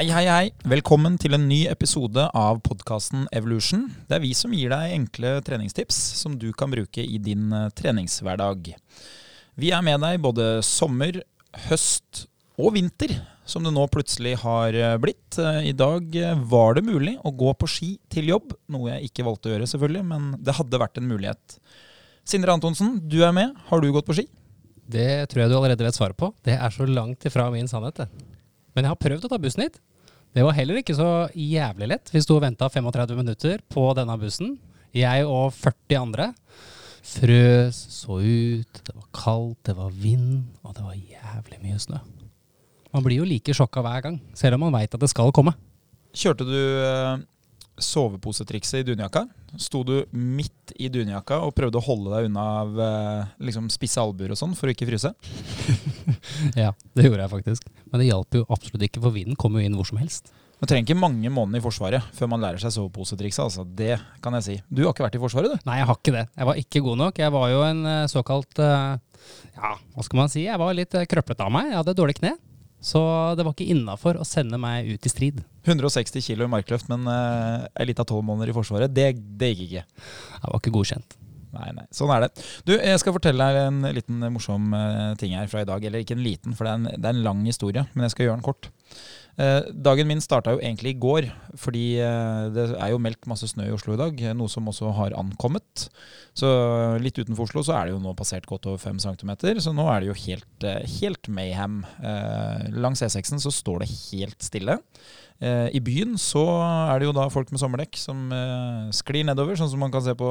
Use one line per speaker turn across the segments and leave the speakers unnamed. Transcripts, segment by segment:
Hei, hei, hei. Velkommen til en ny episode av podkasten Evolution. Det er vi som gir deg enkle treningstips som du kan bruke i din eh, treningshverdag. Vi er med deg både sommer, høst og vinter, som det nå plutselig har eh, blitt. Eh, I dag var det mulig å gå på ski til jobb, noe jeg ikke valgte å gjøre, selvfølgelig, men det hadde vært en mulighet. Sindre Antonsen, du er med. Har du gått på ski?
Det tror jeg du allerede vet svaret på. Det er så langt ifra min sannhet. Men jeg har prøvd å ta bussen hit. Det var heller ikke så jævlig lett. Vi sto og venta 35 minutter på denne bussen. Jeg og 40 andre. Frøs, så ut, det var kaldt, det var vind, og det var jævlig mye snø. Man blir jo like sjokka hver gang, selv om man veit at det skal komme.
Kjørte du eh, soveposetrikset i dunjakka? Sto du midt i dunjakka og prøvde å holde deg unna av eh, liksom spisse albuer og sånn for å ikke fryse?
ja, det gjorde jeg faktisk. Men det hjalp jo absolutt ikke, for vinden kom jo inn hvor som helst.
Man trenger ikke mange måneder i Forsvaret før man lærer seg soveposetrikset. Altså. Det kan jeg si. Du har ikke vært i Forsvaret, du?
Nei, jeg har ikke det. Jeg var ikke god nok. Jeg var jo en eh, såkalt Ja, hva skal man si? Jeg var litt krøplete av meg. Jeg hadde dårlig kne. Så det var ikke innafor å sende meg ut i strid.
160 kilo i markløft, men uh, ei lita tolv måneder i Forsvaret, det, det gikk ikke.
Jeg var ikke godkjent.
Nei, nei. Sånn er det. Du, Jeg skal fortelle deg en liten morsom uh, ting her fra i dag. Eller ikke en liten, for det er en, det er en lang historie, men jeg skal gjøre den kort. Eh, dagen min starta jo egentlig i går, fordi eh, det er jo meldt masse snø i Oslo i dag. Noe som også har ankommet. Så litt utenfor Oslo så er det jo nå passert godt over fem centimeter, så nå er det jo helt, eh, helt mayhem. Langs E6-en så står det helt stille. I byen så er det jo da folk med sommerdekk som sklir nedover, sånn som man kan se på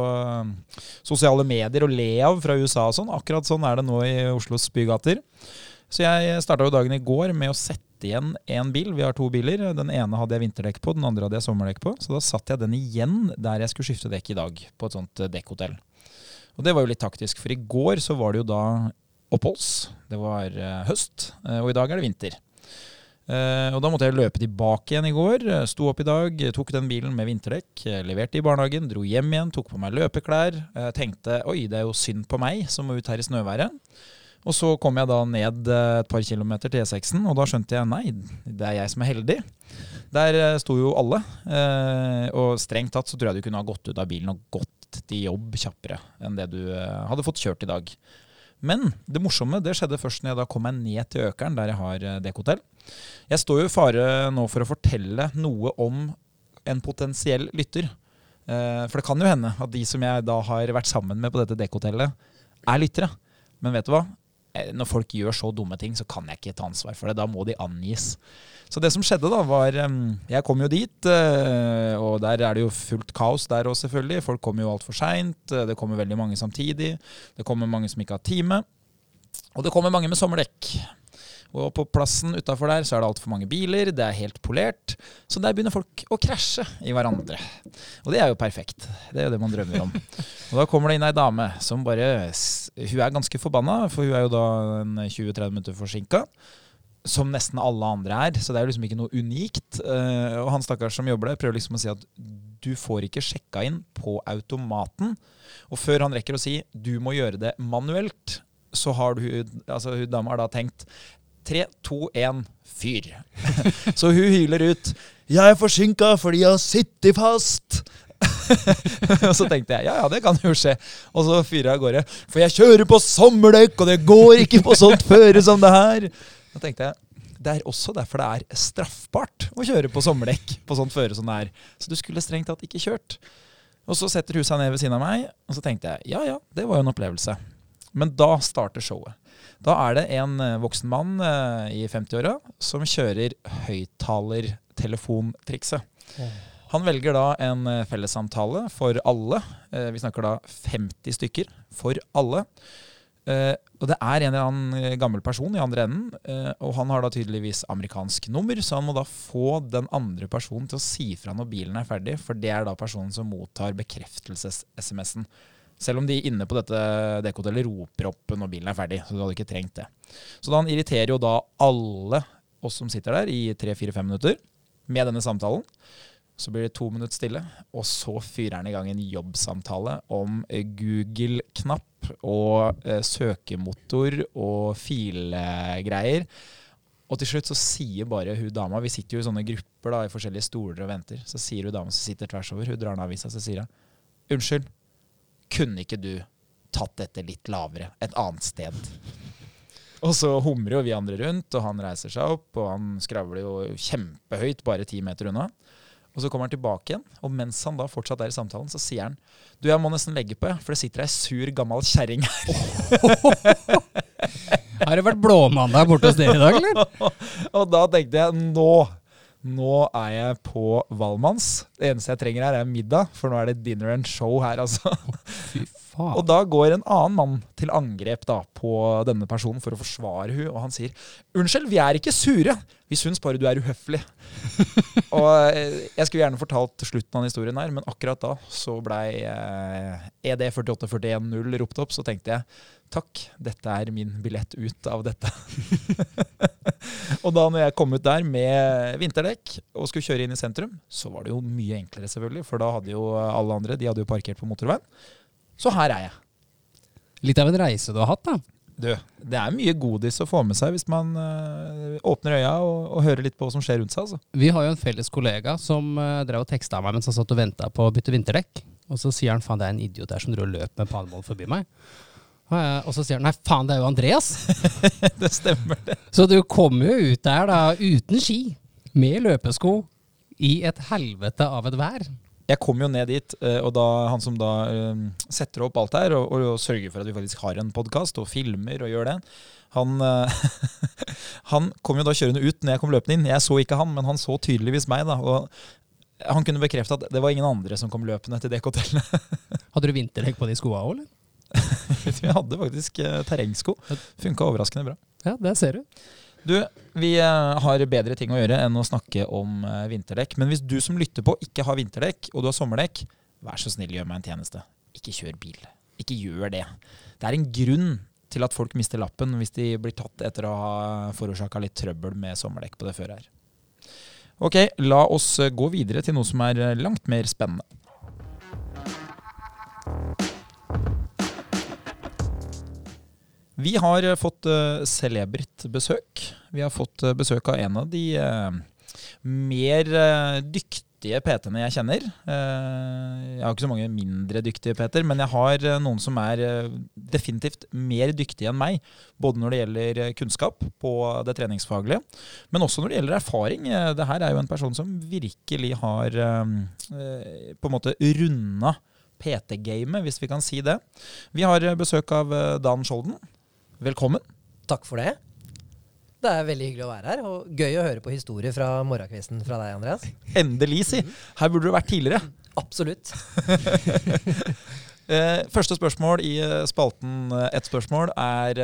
sosiale medier og le av fra USA og sånn. Akkurat sånn er det nå i Oslos bygater. Så jeg starta jo dagen i går med å sette igjen én bil. Vi har to biler. Den ene hadde jeg vinterdekk på, den andre hadde jeg sommerdekk på. Så da satt jeg den igjen der jeg skulle skifte dekk i dag, på et sånt eh, dekkhotell. Og det var jo litt taktisk, for i går så var det jo da oppholds. Det var uh, høst, uh, og i dag er det vinter. Uh, og da måtte jeg løpe tilbake igjen i går. Sto opp i dag, tok den bilen med vinterdekk, leverte i barnehagen, dro hjem igjen, tok på meg løpeklær. tenkte oi, det er jo synd på meg som må ut her i snøværet. Og så kom jeg da ned eh, et par kilometer til E6-en, og da skjønte jeg nei, det er jeg som er heldig. Der eh, sto jo alle, eh, og strengt tatt så tror jeg du kunne ha gått ut av bilen og gått til jobb kjappere enn det du hadde fått kjørt i dag. Men det morsomme det skjedde først når jeg da kom meg ned til Økeren, der jeg har dekkhotell. Jeg står jo i fare nå for å fortelle noe om en potensiell lytter. For det kan jo hende at de som jeg da har vært sammen med på dette dekkhotellet, er lyttere. Men vet du hva? Eh, når folk gjør så dumme ting, så kan jeg ikke ta ansvar for det. Da må de angis. Så det som skjedde, da, var Jeg kom jo dit, eh, og der er det jo fullt kaos der òg, selvfølgelig. Folk kommer jo altfor seint. Det kommer veldig mange samtidig. Det kommer mange som ikke har time. Og det kommer mange med sommerdekk. Og på plassen utafor der så er det altfor mange biler, det er helt polert. Så der begynner folk å krasje i hverandre. Og det er jo perfekt. Det er jo det man drømmer om. Og da kommer det inn ei dame som bare Hun er ganske forbanna, for hun er jo da 20-30 minutter forsinka. Som nesten alle andre er, så det er jo liksom ikke noe unikt. Eh, og han stakkars som jobber der, prøver liksom å si at du får ikke sjekka inn på automaten. Og før han rekker å si du må gjøre det manuelt, så har du, altså hun dama har da tenkt Tre, to, én, fyr. så hun hyler ut 'Jeg er forsinka fordi jeg har sittet fast'. og så tenkte jeg ja, ja, det kan jo skje. Og så fyrer jeg av gårde. For jeg kjører på sommerdekk, og det går ikke på sånt føre som det her. Da tenkte jeg det er også derfor det er straffbart å kjøre på sommerdekk på sånt føre som det er. Så du skulle strengt tatt ikke kjørt. Og så setter hun seg ned ved siden av meg, og så tenkte jeg ja ja, det var jo en opplevelse. Men da starter showet. Da er det en eh, voksen mann eh, i 50-åra som kjører høyttalertelefontrikset. Han velger da en eh, fellessamtale for alle. Vi snakker da 50 stykker for alle. Og det er en eller annen gammel person i andre enden, og han har da tydeligvis amerikansk nummer, så han må da få den andre personen til å si fra når bilen er ferdig, for det er da personen som mottar bekreftelses-SMS-en. Selv om de inne på dette dekkhotellet roper opp når bilen er ferdig. Så du hadde ikke trengt det. Så han irriterer jo da alle oss som sitter der i tre-fire-fem minutter med denne samtalen. Så blir det to minutter stille, og så fyrer han i gang en jobbsamtale om Google-knapp og eh, søkemotor og filegreier. Og til slutt så sier bare hun dama Vi sitter jo i sånne grupper da, i forskjellige stoler og venter. Så sier hun dama som sitter tvers over, hun drar ned avisa, så sier hun Unnskyld, kunne ikke du tatt dette litt lavere, et annet sted? Og så humrer jo vi andre rundt, og han reiser seg opp, og han skravler jo kjempehøyt bare ti meter unna. Og så kommer han tilbake igjen, og mens han da fortsatt er i samtalen, så sier han Du, jeg må nesten legge på, for det sitter ei sur, gammel kjerring her.
Har det vært blåmandag borte hos dere i dag, eller?
og da tenkte jeg nå nå er jeg på Valmanns. Det eneste jeg trenger her, er middag, for nå er det dinner and show her, altså.
Faen.
Og da går en annen mann til angrep da på denne personen for å forsvare hun, og han sier Unnskyld, vi er ikke sure. Vi syns bare du er uhøflig. og eh, jeg skulle gjerne fortalt slutten av historien her, men akkurat da så blei eh, ED 48410 ropt opp. Så tenkte jeg takk, dette er min billett ut av dette. og da når jeg kom ut der med vinterdekk og skulle kjøre inn i sentrum, så var det jo mye enklere, selvfølgelig. For da hadde jo alle andre de hadde jo parkert på motorveien. Så her er jeg.
Litt av en reise du har hatt, da.
Du, det er mye godis å få med seg hvis man øh, åpner øya og, og, hører litt på hva som skjer rundt seg. Altså.
Vi har jo en felles kollega som øh, drev og teksta meg mens han satt og venta på å bytte vinterdekk. Og så sier han faen, det er en idiot der som dro og løp med panemål forbi meg. Og så sier han nei, faen, det er jo Andreas.
det stemmer, det.
Så du kommer jo ut der da uten ski, med løpesko, i et helvete av et vær.
Jeg kom jo ned dit, og da han som da um, setter opp alt her, og, og, sørger for at vi faktisk har en podkast og filmer og gjør det, han, han kom jo da kjørende ut når jeg kom løpende inn. Jeg så ikke han, men han så tydeligvis meg. da, og han kunne bekrefte at det var ingen andre som kom løpende til dekkhotellet.
Hadde du vinterdekk på de skoa òg, eller?
vi hadde faktisk terrengsko. Funka overraskende bra.
Ja, det ser du.
Du, vi uh, har bedre ting å gjøre enn å snakke om uh, vinterdekk. Men hvis du som lytter på ikke har vinterdekk, og du har sommerdekk, vær så snill, gjør meg en tjeneste. Ikke kjør bil. Ikke gjør det. Det er en grunn til at folk mister lappen hvis de blir tatt etter å ha forårsaka litt trøbbel med sommerdekk på det før her. Ok, la oss gå videre til noe som er langt mer spennende. Vi har eh, fått uh, celebert besøk. Vi har fått uh, besøk av en av de uh, mer dyktige PT-ene jeg kjenner. jeg har ikke så mange mindre dyktige PT-er, men jeg har noen som er definitivt mer dyktige enn meg. Både når det gjelder kunnskap på det treningsfaglige, men også når det gjelder erfaring. det her er jo en person som virkelig har på en måte runda PT-gamet, hvis vi kan si det. Vi har besøk av Dan Skjolden. Velkommen.
Takk for det. Det er veldig hyggelig å være her, og gøy å høre på historier fra morgenkvisten fra deg, Andreas.
Endelig, si. Her burde du vært tidligere.
Absolutt.
Eh, første spørsmål i eh, spalten eh, Ett spørsmål er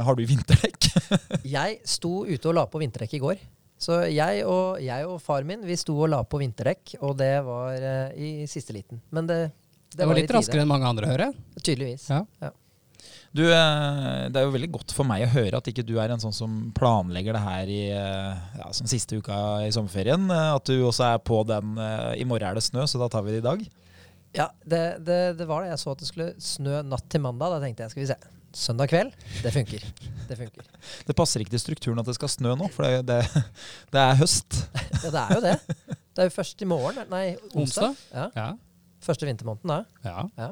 har du vinterdekk?
jeg sto ute og la på vinterdekk i går. Så jeg og, jeg og far min vi sto og la på vinterdekk, og det var i siste liten. Men det,
det, det var, var litt raskere enn mange andre, hører jeg.
Tydeligvis.
Ja.
ja.
Du, eh, det er jo veldig godt for meg å høre at ikke du er en sånn som planlegger det her i eh, ja, som siste uka i sommerferien. Eh, at du også er på den I morgen er det snø, så da tar vi det i dag.
Ja, det, det, det var det. Jeg så at det skulle snø natt til mandag. Da tenkte jeg skal vi se. Søndag kveld, det funker. Det funker.
Det passer ikke til strukturen at det skal snø nå, for det, det, det er høst.
ja, det er jo det. Det er jo først i morgen. Nei, onsdag.
onsdag? Ja.
ja. Første vintermåneden da.
Ja.
ja.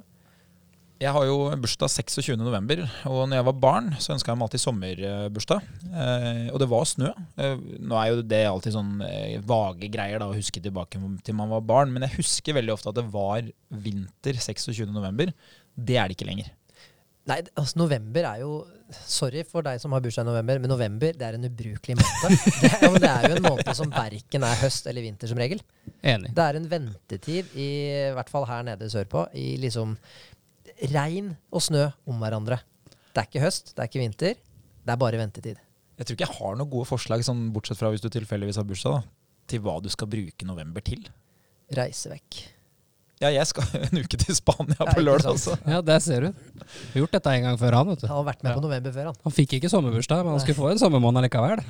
Jeg har jo bursdag 26.11, og når jeg var barn, så ønska jeg meg alltid sommerbursdag. Eh, og det var snø. Eh, nå er jo det alltid sånn eh, vage greier da, å huske tilbake til man var barn, men jeg husker veldig ofte at det var vinter 26.11. Det er det ikke lenger.
Nei, altså november er jo Sorry for deg som har bursdag i november, men november det er en ubrukelig måned. Det, ja, det er jo en måned som verken er høst eller vinter, som regel.
Enig.
Det er en ventetid, i, i hvert fall her nede sørpå, i liksom regn og snø om hverandre. Det er ikke høst, det er ikke vinter. Det er bare ventetid.
Jeg tror ikke jeg har noen gode forslag, sånn, bortsett fra hvis du tilfeldigvis har bursdag, da, til hva du skal bruke november til.
Reise vekk.
Ja, jeg skal en uke til Spania på lørdag. også.
Ja, der ser du. Vi har gjort dette en gang før han. vet du.
Han har vært med ja. på november før, han.
Han fikk ikke sommerbursdag, men han skulle få en sommermåned likevel.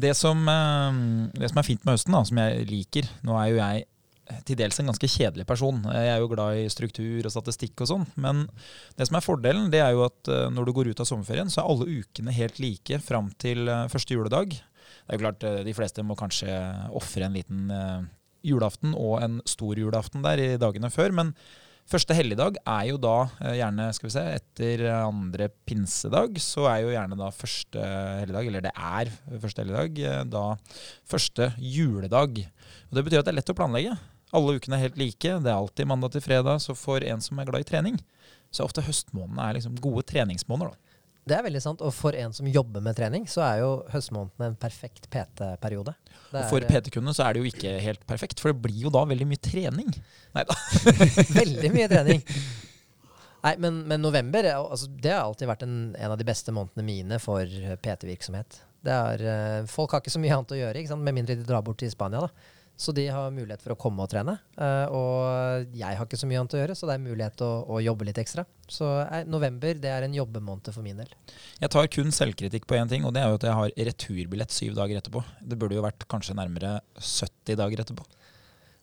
Det som, eh, det som, er fint med høsten, da, som jeg liker Nå er jo jeg til dels en ganske kjedelig person. Jeg er jo glad i struktur og statistikk og sånn. Men det som er fordelen, det er jo at eh, når du går ut av sommerferien, så er alle ukene helt like fram til eh, første juledag. Det er jo klart, eh, de fleste må kanskje ofre en liten julaften og en stor julaften der i dagene før. Men første helligdag er jo da gjerne, skal vi se, etter andre pinsedag, så er jo gjerne da første helligdag, eller det er første helligdag, da første juledag. Og Det betyr at det er lett å planlegge. Alle ukene er helt like. Det er alltid mandag til fredag. Så for en som er glad i trening, så er ofte høstmånedene liksom gode treningsmåneder. da.
Det er veldig sant. Og for en som jobber med trening, så er jo høstmånedene en perfekt PT-periode.
Og for PT-kundene så er det jo ikke helt perfekt, for det blir jo da veldig mye trening. Nei da.
Veldig mye trening. Nei, men, men november er altså, det har alltid vært en, en av de beste månedene mine for PT-virksomhet. Det eh, Folk har ikke så mye annet å gjøre, med mindre de drar bort til Spania. da. Så de har mulighet for å komme og trene. eh, og jeg har ikke så mye annet å gjøre, så det er mulighet til å, å jobbe litt ekstra. Så eh, november det er en jobbemåned for min del.
Jeg tar kun selvkritikk på én ting, og det er jo at jeg har returbillett syv dager etterpå. Det burde jo vært kanskje nærmere 70 dager etterpå.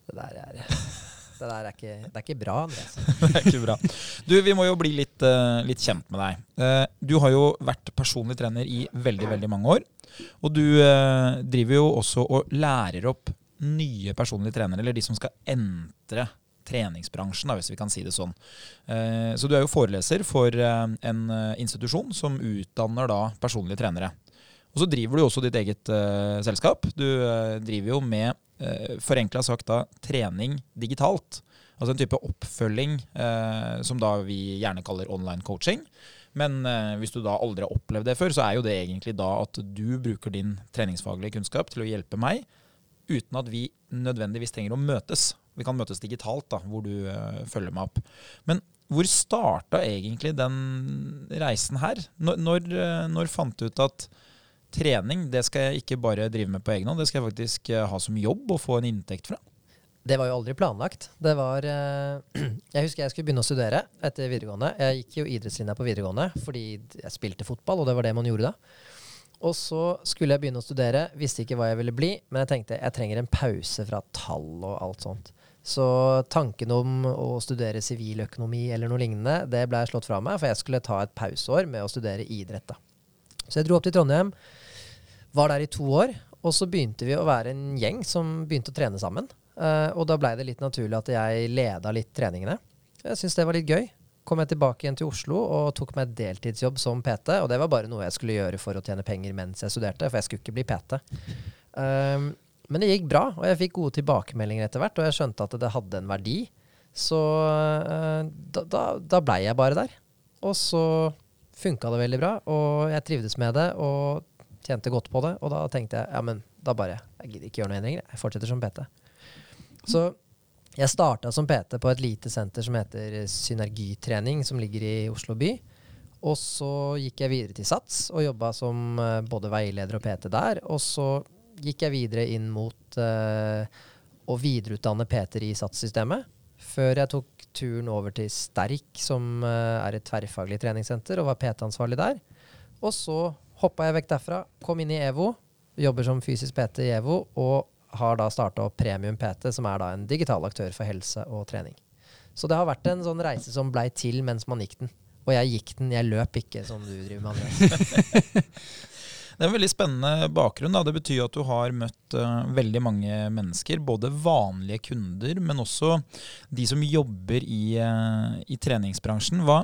Det der er, det der er, ikke, det er ikke bra, Andreas.
det er ikke bra. Du, vi må jo bli litt, uh, litt kjent med deg. Uh, du har jo vært personlig trener i veldig, veldig mange år. Og du uh, driver jo også og lærer opp nye personlige trenere, eller de som skal entre treningsbransjen, da, hvis vi kan si det sånn. Eh, så du er jo foreleser for eh, en eh, institusjon som utdanner da personlige trenere. Og så driver du også ditt eget selskap. Du driver jo med, uh, forenkla sagt, da, trening digitalt. Altså en type oppfølging som da vi gjerne kaller online coaching. Men hvis du da aldri har opplevd det før, så er jo det egentlig da at du bruker din treningsfaglige kunnskap til å hjelpe meg, uten at vi nødvendigvis trenger å møtes. Vi kan møtes digitalt, da, hvor du eh, følger meg opp. Men hvor starta egentlig den reisen her? Når, når, eh, når fant du ut at trening det skal jeg ikke bare drive med på egen hånd, det skal jeg faktisk eh, ha som jobb og få en inntekt fra?
Det var jo aldri planlagt. Det var Jeg husker jeg skulle begynne å studere etter videregående. Jeg gikk jo idrettslinja på videregående fordi jeg spilte fotball, og det var det man gjorde da. Og så skulle jeg begynne å studere, visste ikke hva jeg ville bli, men jeg tenkte jeg trenger en pause fra tall og alt sånt. Så tanken om å studere siviløkonomi eller noe lignende, det ble slått fra meg, for jeg skulle ta et pauseår med å studere idrett. da. Så jeg dro opp til Trondheim, var der i to år, og så begynte vi å være en gjeng som begynte å trene sammen. Eh, og da blei det litt naturlig at jeg leda litt treningene. Jeg syns det var litt gøy. Kom jeg tilbake igjen til Oslo og tok meg deltidsjobb som PT. Og det var bare noe jeg skulle gjøre for å tjene penger mens jeg studerte, for jeg skulle ikke bli PT. Um, men det gikk bra, og jeg fikk gode tilbakemeldinger etter hvert, og jeg skjønte at det hadde en verdi. Så uh, da, da, da blei jeg bare der. Og så funka det veldig bra, og jeg trivdes med det og tjente godt på det. Og da tenkte jeg ja, men da bare Jeg gidder ikke gjøre noen endringer, jeg fortsetter som PT. Så jeg starta som PT på et lite senter som heter Synergitrening, som ligger i Oslo by. Og så gikk jeg videre til SATS og jobba som eh, både veileder og PT der. Og så gikk jeg videre inn mot uh, å videreutdanne PT-er i SATS-systemet. Før jeg tok turen over til Sterk, som uh, er et tverrfaglig treningssenter, og var PT-ansvarlig der. Og så hoppa jeg vekk derfra, kom inn i EVO, jobber som fysisk PT i EVO, og har da starta opp Premium PT, som er da en digital aktør for helse og trening. Så det har vært en sånn reise som blei til mens man gikk den. Og jeg gikk den, jeg løp ikke som du driver med, Andreas.
Det er en veldig spennende bakgrunn. Da. Det betyr at du har møtt uh, veldig mange mennesker. Både vanlige kunder, men også de som jobber i, uh, i treningsbransjen. Hva,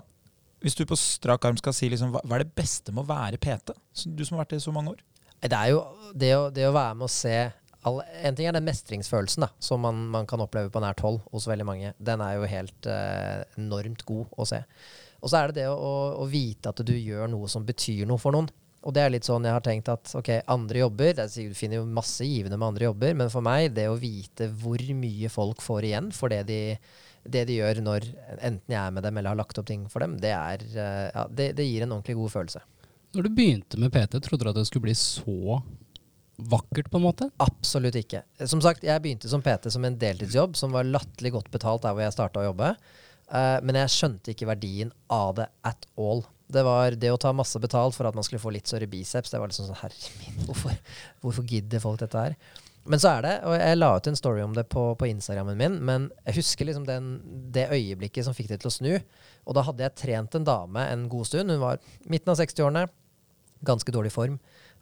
hvis du på strak arm skal si liksom, hva, hva er det beste med å være PT? Du som har vært det i så mange år.
Det er jo det å, det å være med å se all, En ting er den mestringsfølelsen da, som man, man kan oppleve på nært hold hos veldig mange. Den er jo helt eh, enormt god å se. Og så er det det å, å, vite at du gjør noe som betyr noe for noen. Og det er litt sånn jeg har tenkt at ok, andre jobber det er, Du finner jo masse givende med andre jobber, men for meg, det å vite hvor mye folk får igjen for det de, det de gjør når enten jeg er med dem eller har lagt opp ting for dem, det, er, eh, ja, det, det gir en ordentlig god følelse.
Når du begynte med PT, trodde du at det skulle bli så vakkert, på en måte?
Absolutt ikke. Som sagt, jeg begynte som PT som en deltidsjobb som var latterlig godt betalt der hvor jeg starta å jobbe. Uh, men jeg skjønte ikke verdien av det at all. Det var det å ta masse betalt for at man skulle få litt større biceps. Det var liksom sånn Herre min, hvorfor, hvorfor gidder folk dette her? Men så er det, og jeg la ut en story om det på, på Instagrammen min, men jeg husker liksom den, det øyeblikket som fikk det til å snu. Og da hadde jeg trent en dame en god stund. Hun var midten av 60-årene. ganske dårlig form.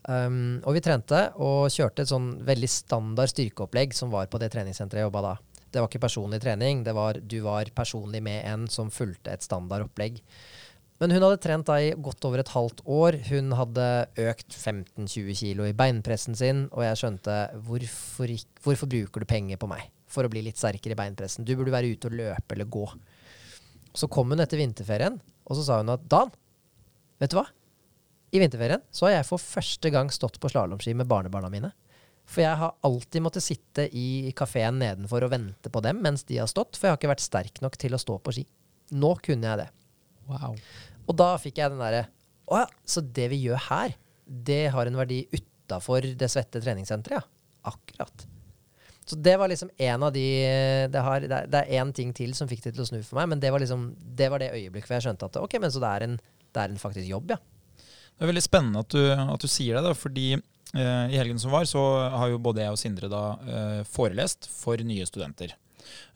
Um, og vi trente og kjørte et sånn veldig standard styrkeopplegg som var på det treningssenteret jeg jobba da. Det var ikke personlig trening, det var, du var personlig med en som fulgte et standard opplegg. Men hun hadde trent da i godt over et halvt år. Hun hadde økt 15-20 kilo i beinpressen sin, og jeg skjønte hvorfor, hvorfor bruker du penger på meg for å bli litt sterkere i beinpressen? Du burde være ute og løpe eller gå. Så kom hun etter vinterferien, og så sa hun at Dan, vet du hva? I vinterferien så har jeg for første gang stått på slalåmski med barnebarna mine. For jeg har alltid måttet sitte i kafeen nedenfor og vente på dem mens de har stått, for jeg har ikke vært sterk nok til å stå på ski. Nå kunne jeg det.
Wow.
Og da fikk jeg den derre Å ja, så det vi gjør her, det har en verdi utafor det svette treningssenteret, ja. Akkurat. Så det var liksom en av de Det, har, det er én ting til som fikk det til å snu for meg, men det var liksom Det var det øyeblikket hvor jeg skjønte at ok, men så det er en, det er en faktisk jobb, ja.
Det er veldig spennende at du, at du sier det, da, fordi eh, i helgen som var, så har jo både jeg og Sindre da eh, forelest for nye studenter.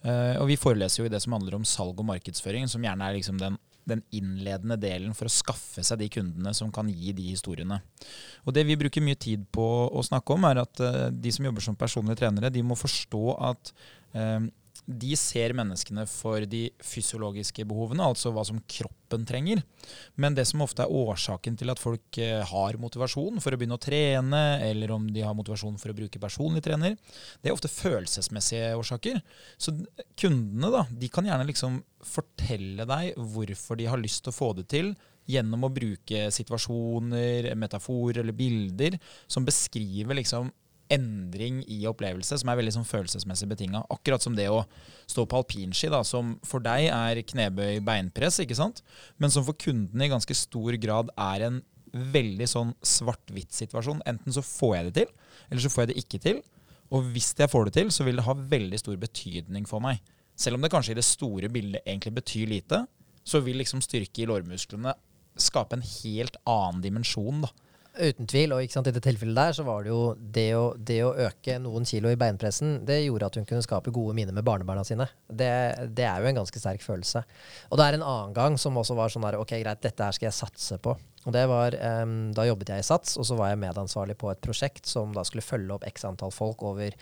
Eh, og vi foreleser jo i det som handler om salg og markedsføring, som gjerne er liksom den, den innledende delen for å skaffe seg de kundene som kan gi de historiene. Og det vi bruker mye tid på å snakke om, er at eh, de som jobber som personlige trenere, de må forstå at eh, de ser menneskene for de fysiologiske behovene, altså hva som kroppen trenger. Men det som ofte er årsaken til at folk eh, har motivasjon for å begynne å trene, eller om de har motivasjon for å bruke personlig trener, det er ofte følelsesmessige årsaker. Så kundene da, de kan gjerne liksom fortelle deg hvorfor de har lyst til å få det til, gjennom å bruke situasjoner, metaforer eller bilder som beskriver liksom endring i opplevelse som er veldig sånn følelsesmessig betinga. Akkurat som det å stå på alpinski, da, som for deg er knebøy beinpress, ikke sant? men som for kundene i ganske stor grad er en veldig sånn svart-hvitt-situasjon. Enten så får jeg det til, eller så får jeg det ikke til. Og hvis jeg får det til, så vil det ha veldig stor betydning for meg. Selv om det kanskje i det store bildet egentlig betyr lite, så vil liksom styrke i lårmusklene skape en helt annen dimensjon. da
Uten tvil. Og i det tilfellet der så var det jo det å, det å, øke noen kilo i beinpressen, det gjorde at hun kunne skape gode minner med barnebarna sine. Det, det, er jo en ganske sterk følelse. Og det er en annen gang som også var sånn der OK, greit, dette her skal jeg satse på. Og det var, um, Da jobbet jeg i SATS, og så var jeg medansvarlig på et prosjekt som da skulle følge opp x antall folk over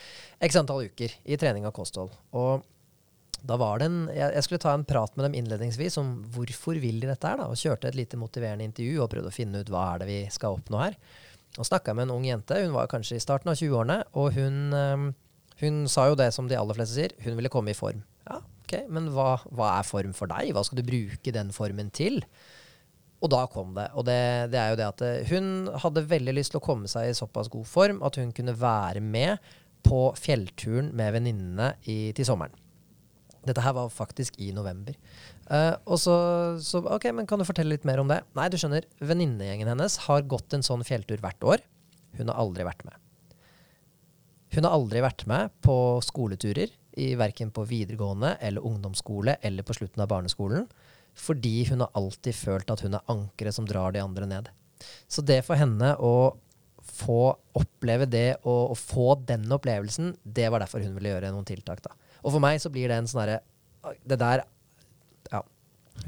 x antall uker i trening av kosthold. Og da var det en, jeg, jeg, skulle ta en prat med dem innledningsvis om hvorfor vil de dette her. da, og Kjørte et lite motiverende intervju og prøvde å finne ut hva er det vi skal oppnå her. Og Snakka med en ung jente. Hun var kanskje i starten av 20-årene. Og hun, um, hun, sa jo det som de aller fleste sier, hun ville komme i form. Ja, ok, Men hva, hva, er form for deg? Hva skal du bruke den formen til? Og da kom det. Og det, det er jo det at eh, hun hadde veldig lyst til å komme seg i såpass god form at hun kunne være med på fjellturen med venninnene til sommeren. Dette her var faktisk i november. Uh, og så, så, OK, men kan du fortelle litt mer om det? Nei, du skjønner, venninnegjengen hennes har gått en sånn fjelltur hvert år. Hun har aldri vært med. Hun har aldri vært med på skoleturer, i verken på videregående eller ungdomsskole eller på slutten av barneskolen, fordi hun har alltid følt at hun er ankeret som drar de andre ned. Så det for henne å få oppleve det og, og få den opplevelsen, det var derfor hun ville gjøre noen tiltak. da. Og for meg så blir det en sånn herre Det der Ja.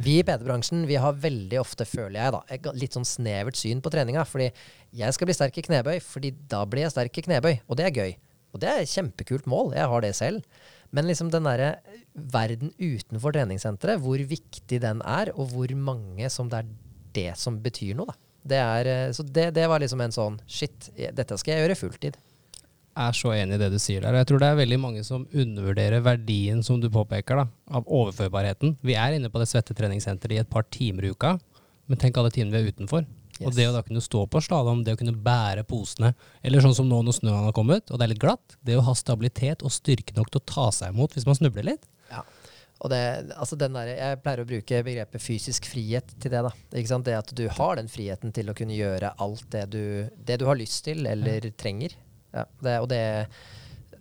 Vi i PT-bransjen vi har veldig ofte, føler jeg, da, et litt sånn snevert syn på treninga. Fordi jeg skal bli sterk i knebøy, fordi da blir jeg sterk i knebøy. Og det er gøy. Og det er et kjempekult mål. Jeg har det selv. Men liksom den derre verden utenfor treningssenteret, hvor viktig den er, og hvor mange som det er det som betyr noe, da. Det er, eh, så det, det var liksom en sånn Shit, dette skal jeg gjøre fulltid
er så enig i det du sier der. Jeg tror det er veldig mange som undervurderer verdien, som du påpeker, da, av overførbarheten. Vi er inne på det svettetreningssenteret i et par timer i uka, men tenk alle timene vi er utenfor. Yes. Og det å da kunne stå på slalåm, det å kunne bære posene, eller sånn som nå når snøen har kommet, og det er litt glatt, det å ha stabilitet og styrke nok til å ta seg imot hvis man snubler litt.
Ja. Og det, altså den der, Jeg pleier å bruke begrepet fysisk frihet til det. da. Ikke sant? Det at du har den friheten til å kunne gjøre alt det du, det du har lyst til eller ja. trenger. Ja, det, og det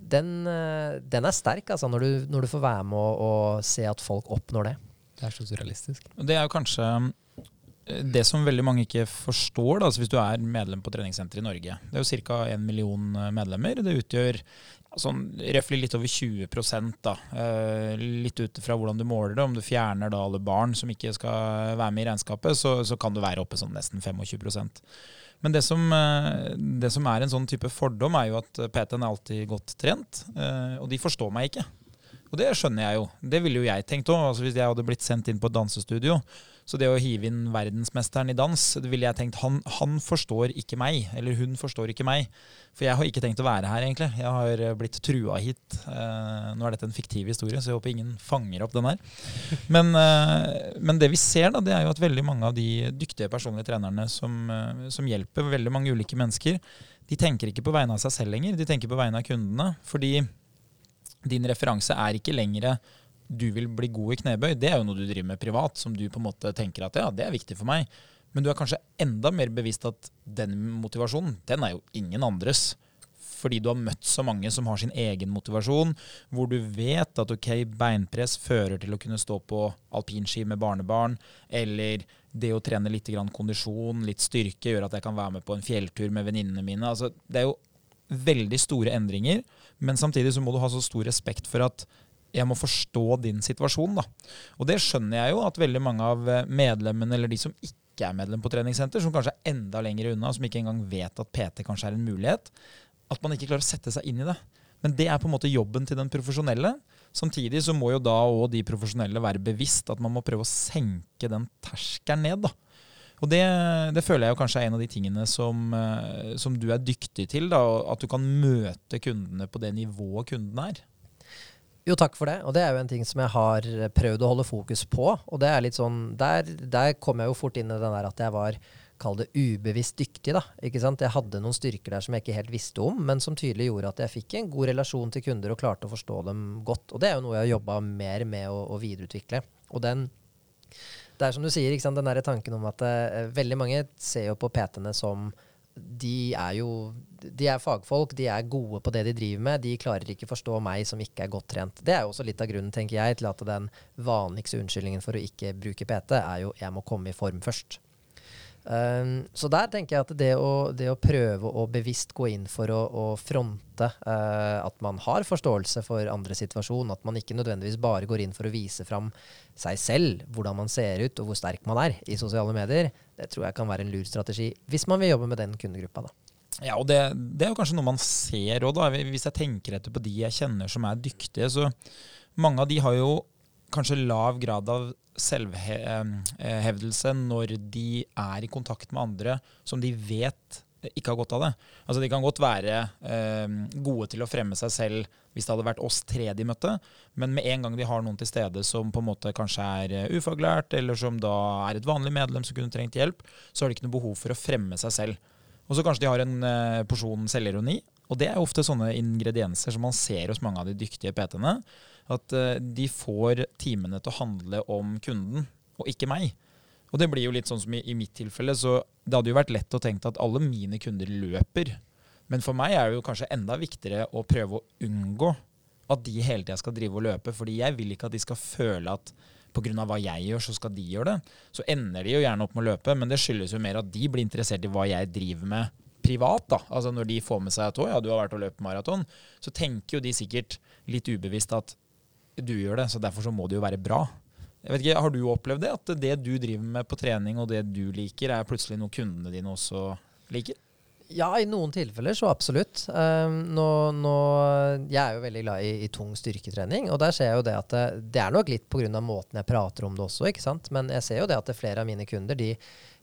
den, eh, den, er sterk, altså, når du, når du får være med og, og, se at folk oppnår det.
Det er så surrealistisk.
Det er jo kanskje eh, det som veldig mange ikke forstår, da, altså hvis du er medlem på treningssenteret i Norge. Det er jo ca. 1 million eh, medlemmer. Det utgjør sånn røftlig litt over 20% da. litt ut fra hvordan du måler det. Om du fjerner da alle barn som ikke skal være med i regnskapet, så, så kan du være oppe sånn nesten 25 Men det som, eh, det som er en sånn type fordom, er jo at PT-en er alltid godt trent, eh, og de forstår meg ikke. Og det skjønner jeg jo. Det ville jo jeg tenkt òg. Altså hvis jeg hadde blitt sendt inn på et dansestudio, så det å hive inn verdensmesteren i dans, det ville jeg tenkt han, han, forstår ikke meg. Eller hun forstår ikke meg. For jeg har ikke tenkt å være her, egentlig. Jeg har eh, blitt trua hit. Eh, nå er dette en fiktiv historie, så jeg håper ingen fanger opp den her. Men, eh, men, det vi ser, da, det er jo at veldig mange av de dyktige personlige trenerne som, som hjelper veldig mange ulike mennesker, de tenker ikke på vegne av seg selv lenger. De tenker på vegne av kundene. Fordi din referanse er ikke lenger du vil bli god i knebøy, det er jo noe du driver med privat, som du på en måte tenker at ja, det er viktig for meg. Men du er kanskje enda mer bevisst at den motivasjonen, den er jo ingen andres. Fordi du har møtt så mange som har sin egen motivasjon, hvor du vet at ok, beinpress fører til å kunne stå på alpinski med barnebarn, eller det å trene litt kondisjon, litt styrke, gjør at jeg kan være med på en fjelltur med venninnene mine. Altså, det er jo veldig store endringer, men samtidig så må du ha så stor respekt for at jeg må forstå din situasjon. da. Og det skjønner jeg jo at veldig mange av eh, medlemmene, eller de som ikke er medlem på treningssenter, som kanskje er enda lenger unna, som ikke engang vet at PT kanskje er en mulighet, at man ikke klarer å sette seg inn i det. Men det er på en måte jobben til den profesjonelle. Samtidig så må jo da òg de profesjonelle være bevisst at man må prøve å senke den terskelen ned. da. Og det, det, føler jeg jo kanskje er en av de tingene som, eh, som du er dyktig til. da, At du kan møte kundene på det nivået kunden er.
Jo, takk for det. Og det er jo en ting som jeg har prøvd å holde fokus på. Og det er litt sånn Der, der kom jeg jo fort inn i den der at jeg var Kall det ubevisst dyktig, da. Ikke sant? Jeg hadde noen styrker der som jeg ikke helt visste om, men som tydelig gjorde at jeg fikk en god relasjon til kunder og klarte å forstå dem godt. Og det er jo noe jeg har jobba mer med å, å videreutvikle. Og den det er som du sier, ikke sant? den der tanken om at uh, veldig mange ser jo på PT-ene som de er jo de er fagfolk, de er gode på det de driver med. De klarer ikke forstå meg som ikke er godt trent. Det er jo også litt av grunnen, tenker jeg, til at den vanligste unnskyldningen for å ikke bruke PT, er jo 'jeg må komme i form først'. Um, så der tenker jeg at det å, det å, prøve å bevisst gå inn for å, å fronte uh, at man har forståelse for andres situasjon, at man ikke nødvendigvis bare går inn for å vise fram seg selv, hvordan man ser ut og hvor sterk man er i sosiale medier, det tror jeg kan være en lur strategi hvis man vil jobbe med den kundegruppa. da.
Ja, og det, det er jo kanskje noe man ser òg, hvis jeg tenker etter på de jeg kjenner som er dyktige. så Mange av de har jo kanskje lav grad av selvhevdelse når de er i kontakt med andre som de vet ikke har godt av det. Altså De kan godt være eh, gode til å fremme seg selv hvis det hadde vært oss tre de møtte, men med en gang de har noen til stede som på en måte kanskje er eh, ufaglært, eller som da er et vanlig medlem som kunne trengt hjelp, så har de ikke noe behov for å fremme seg selv. Og så kanskje de har en eh, porsjon selvironi. Og det er ofte sånne ingredienser som man ser hos mange av de dyktige PT-ene. At eh, de får timene til å handle om kunden, og ikke meg. Og det blir jo litt sånn som i, i, mitt tilfelle, så det hadde jo vært lett å tenke at alle mine kunder løper. Men for meg er det jo kanskje enda viktigere å prøve å unngå at de hele tida skal drive og løpe. fordi jeg vil ikke at de skal føle at pga. hva jeg gjør, så skal de gjøre det. Så ender de jo gjerne opp med å løpe, men det skyldes jo mer at de blir interessert i hva jeg driver med privat. da. Altså Når de får med seg at ja, du har vært og løpt maraton, så tenker jo de sikkert litt ubevisst at du gjør det, så derfor så må det jo være bra. Jeg vet ikke, Har du opplevd det? At det du driver med på trening og det du liker, er plutselig noe kundene dine også liker?
Ja, i noen tilfeller så absolutt. Um, nå, nå, jeg er jo veldig glad i, i, tung styrketrening, og der ser jeg jo det at det, det er nok litt pga. måten jeg prater om det også, ikke sant. Men jeg ser jo det at det flere av mine kunder de,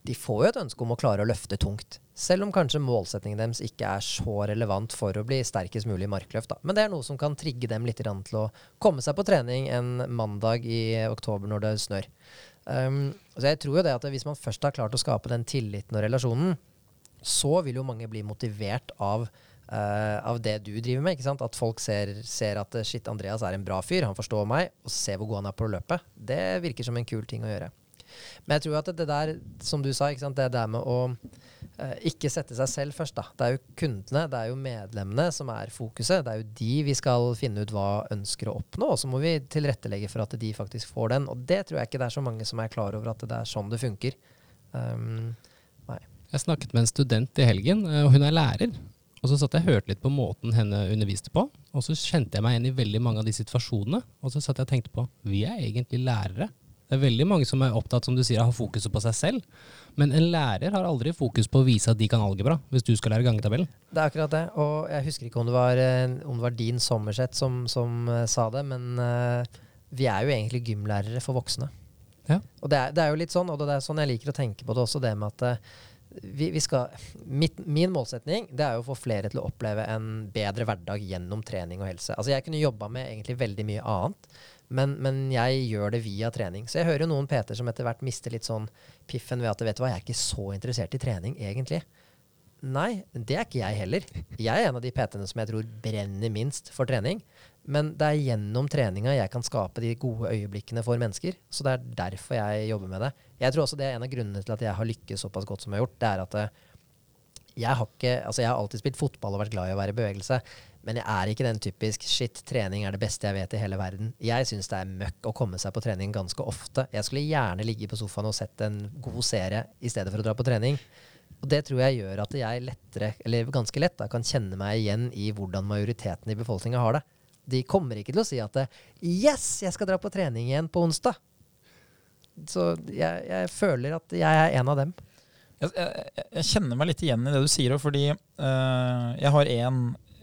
de får jo et ønske om å klare å løfte tungt. Selv om kanskje målsettingen deres ikke er så relevant for å bli sterkest mulig i markløft. Da. Men det er noe som kan trigge dem litt til å komme seg på trening en mandag i oktober når det snør. Um, så jeg tror jo det at Hvis man først har klart å skape den tilliten og relasjonen, så vil jo mange bli motivert av, uh, av det du driver med. ikke sant? At folk ser, ser, at shit, Andreas er en bra fyr, han forstår meg, og ser hvor god han er på å løpe. Det virker som en kul ting å gjøre. Men jeg tror at det der, som du sa, det der med å eh, ikke sette seg selv først, da. Det er jo kundene, det er jo medlemmene som er fokuset. Det er jo de vi skal finne ut hva ønsker å oppnå, og så må vi tilrettelegge for at de faktisk får den. Og det tror jeg ikke det er så mange som er klar over at det er sånn det funker. Um,
jeg snakket med en student i helgen, eh, og hun er lærer. Og så satt jeg og hørte litt på måten henne underviste på, og så kjente jeg meg igjen i veldig mange av de situasjonene. Og så satt jeg og tenkte på vi er egentlig lærere. Det er veldig mange som er opptatt, som du sier, av å ha fokuset på seg selv. Men en lærer har aldri fokus på å vise at de kan algebra, hvis du skal lære gangetabellen.
Det er akkurat det. Og jeg husker ikke om det var, eh, om det var din Sommerseth som, som uh, sa det, men uh, vi er jo egentlig gymlærere for voksne.
Ja.
Og det er, det er, jo litt sånn, og det er sånn jeg liker å tenke på det også, det med at uh, vi, vi, skal, mitt, min målsetning det er jo å få flere til å oppleve en bedre hverdag gjennom trening og helse. Altså Jeg kunne jobba med egentlig veldig mye annet, men, men, jeg gjør det via trening. Så jeg hører jo noen PT som etter hvert mister litt sånn piffen ved at vet du hva, jeg er ikke så interessert i trening, egentlig. Nei, det er ikke jeg heller. Jeg er en av de PT-ene som jeg tror brenner minst for trening. Men det er gjennom treninga jeg kan skape de gode øyeblikkene for mennesker. Så det er derfor jeg jobber med det. Jeg tror også det er en av grunnene til at jeg har lykkes såpass godt som jeg har gjort. Det er at eh, jeg har, ikke, altså jeg har alltid spilt fotball og vært glad i å være i bevegelse. Men jeg er ikke den typisk shit, trening er det beste jeg vet i hele verden. Jeg syns det er møkk å komme seg på trening ganske ofte. Jeg skulle gjerne ligge på sofaen og sett en god serie i stedet for å dra på trening. Og det tror jeg gjør at jeg lettere, eller ganske lett da, kan kjenne meg igjen i hvordan majoriteten i befolkninga har det. De kommer ikke til å si at Yes, jeg skal dra på trening igjen på onsdag! Så jeg, jeg føler at jeg er en av dem.
Jeg, jeg, jeg, kjenner meg litt igjen i det du sier, fordi uh, jeg har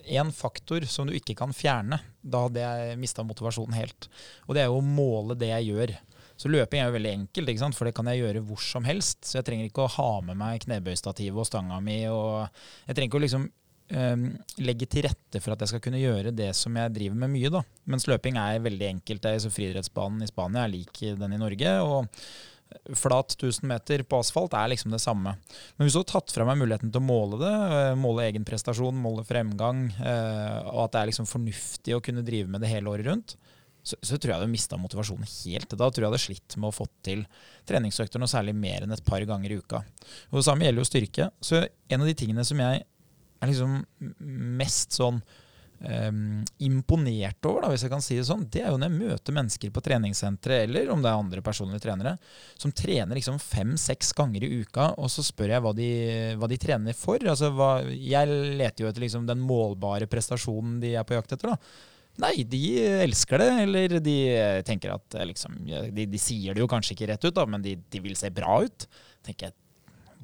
én faktor som du ikke kan fjerne. Da hadde jeg mista motivasjonen helt. Og det er jo å måle det jeg gjør. Så løping er jo veldig enkelt, for det kan jeg gjøre hvor som helst. Så jeg trenger ikke å ha med meg knebøystativet og stanga mi. Og jeg trenger ikke å liksom um, legge til rette for at jeg skal kunne gjøre det som jeg driver med mye. da. Mens løping er veldig enkelt. Det er så Friidrettsbanen i Spania er lik den i Norge. og flat 1000 meter på asfalt er liksom det samme. Men hvis du har tatt fra meg muligheten til å måle det, eh, måle egen prestasjon, måle fremgang, eh, og at det er liksom fornuftig å kunne drive med det hele året rundt, så, så tror jeg du har mista motivasjonen helt. Da tror jeg det slitt med å få til treningsøkter noe særlig mer enn et par ganger i uka. Og Det samme gjelder jo styrke. Så en av de tingene som jeg er liksom mest sånn um, imponert over, da, hvis jeg kan si det sånn, det er jo når jeg møter mennesker på treningssentre, eller om det er andre personlige trenere, som trener liksom fem-seks ganger i uka, og så spør jeg hva de, hva de trener for. Altså, hva, jeg leter jo etter liksom, den målbare prestasjonen de er på jakt etter. da. Nei, de elsker det, eller de tenker at liksom, de, de, sier det jo kanskje ikke rett ut, da, men de, de vil se bra ut. tenker jeg,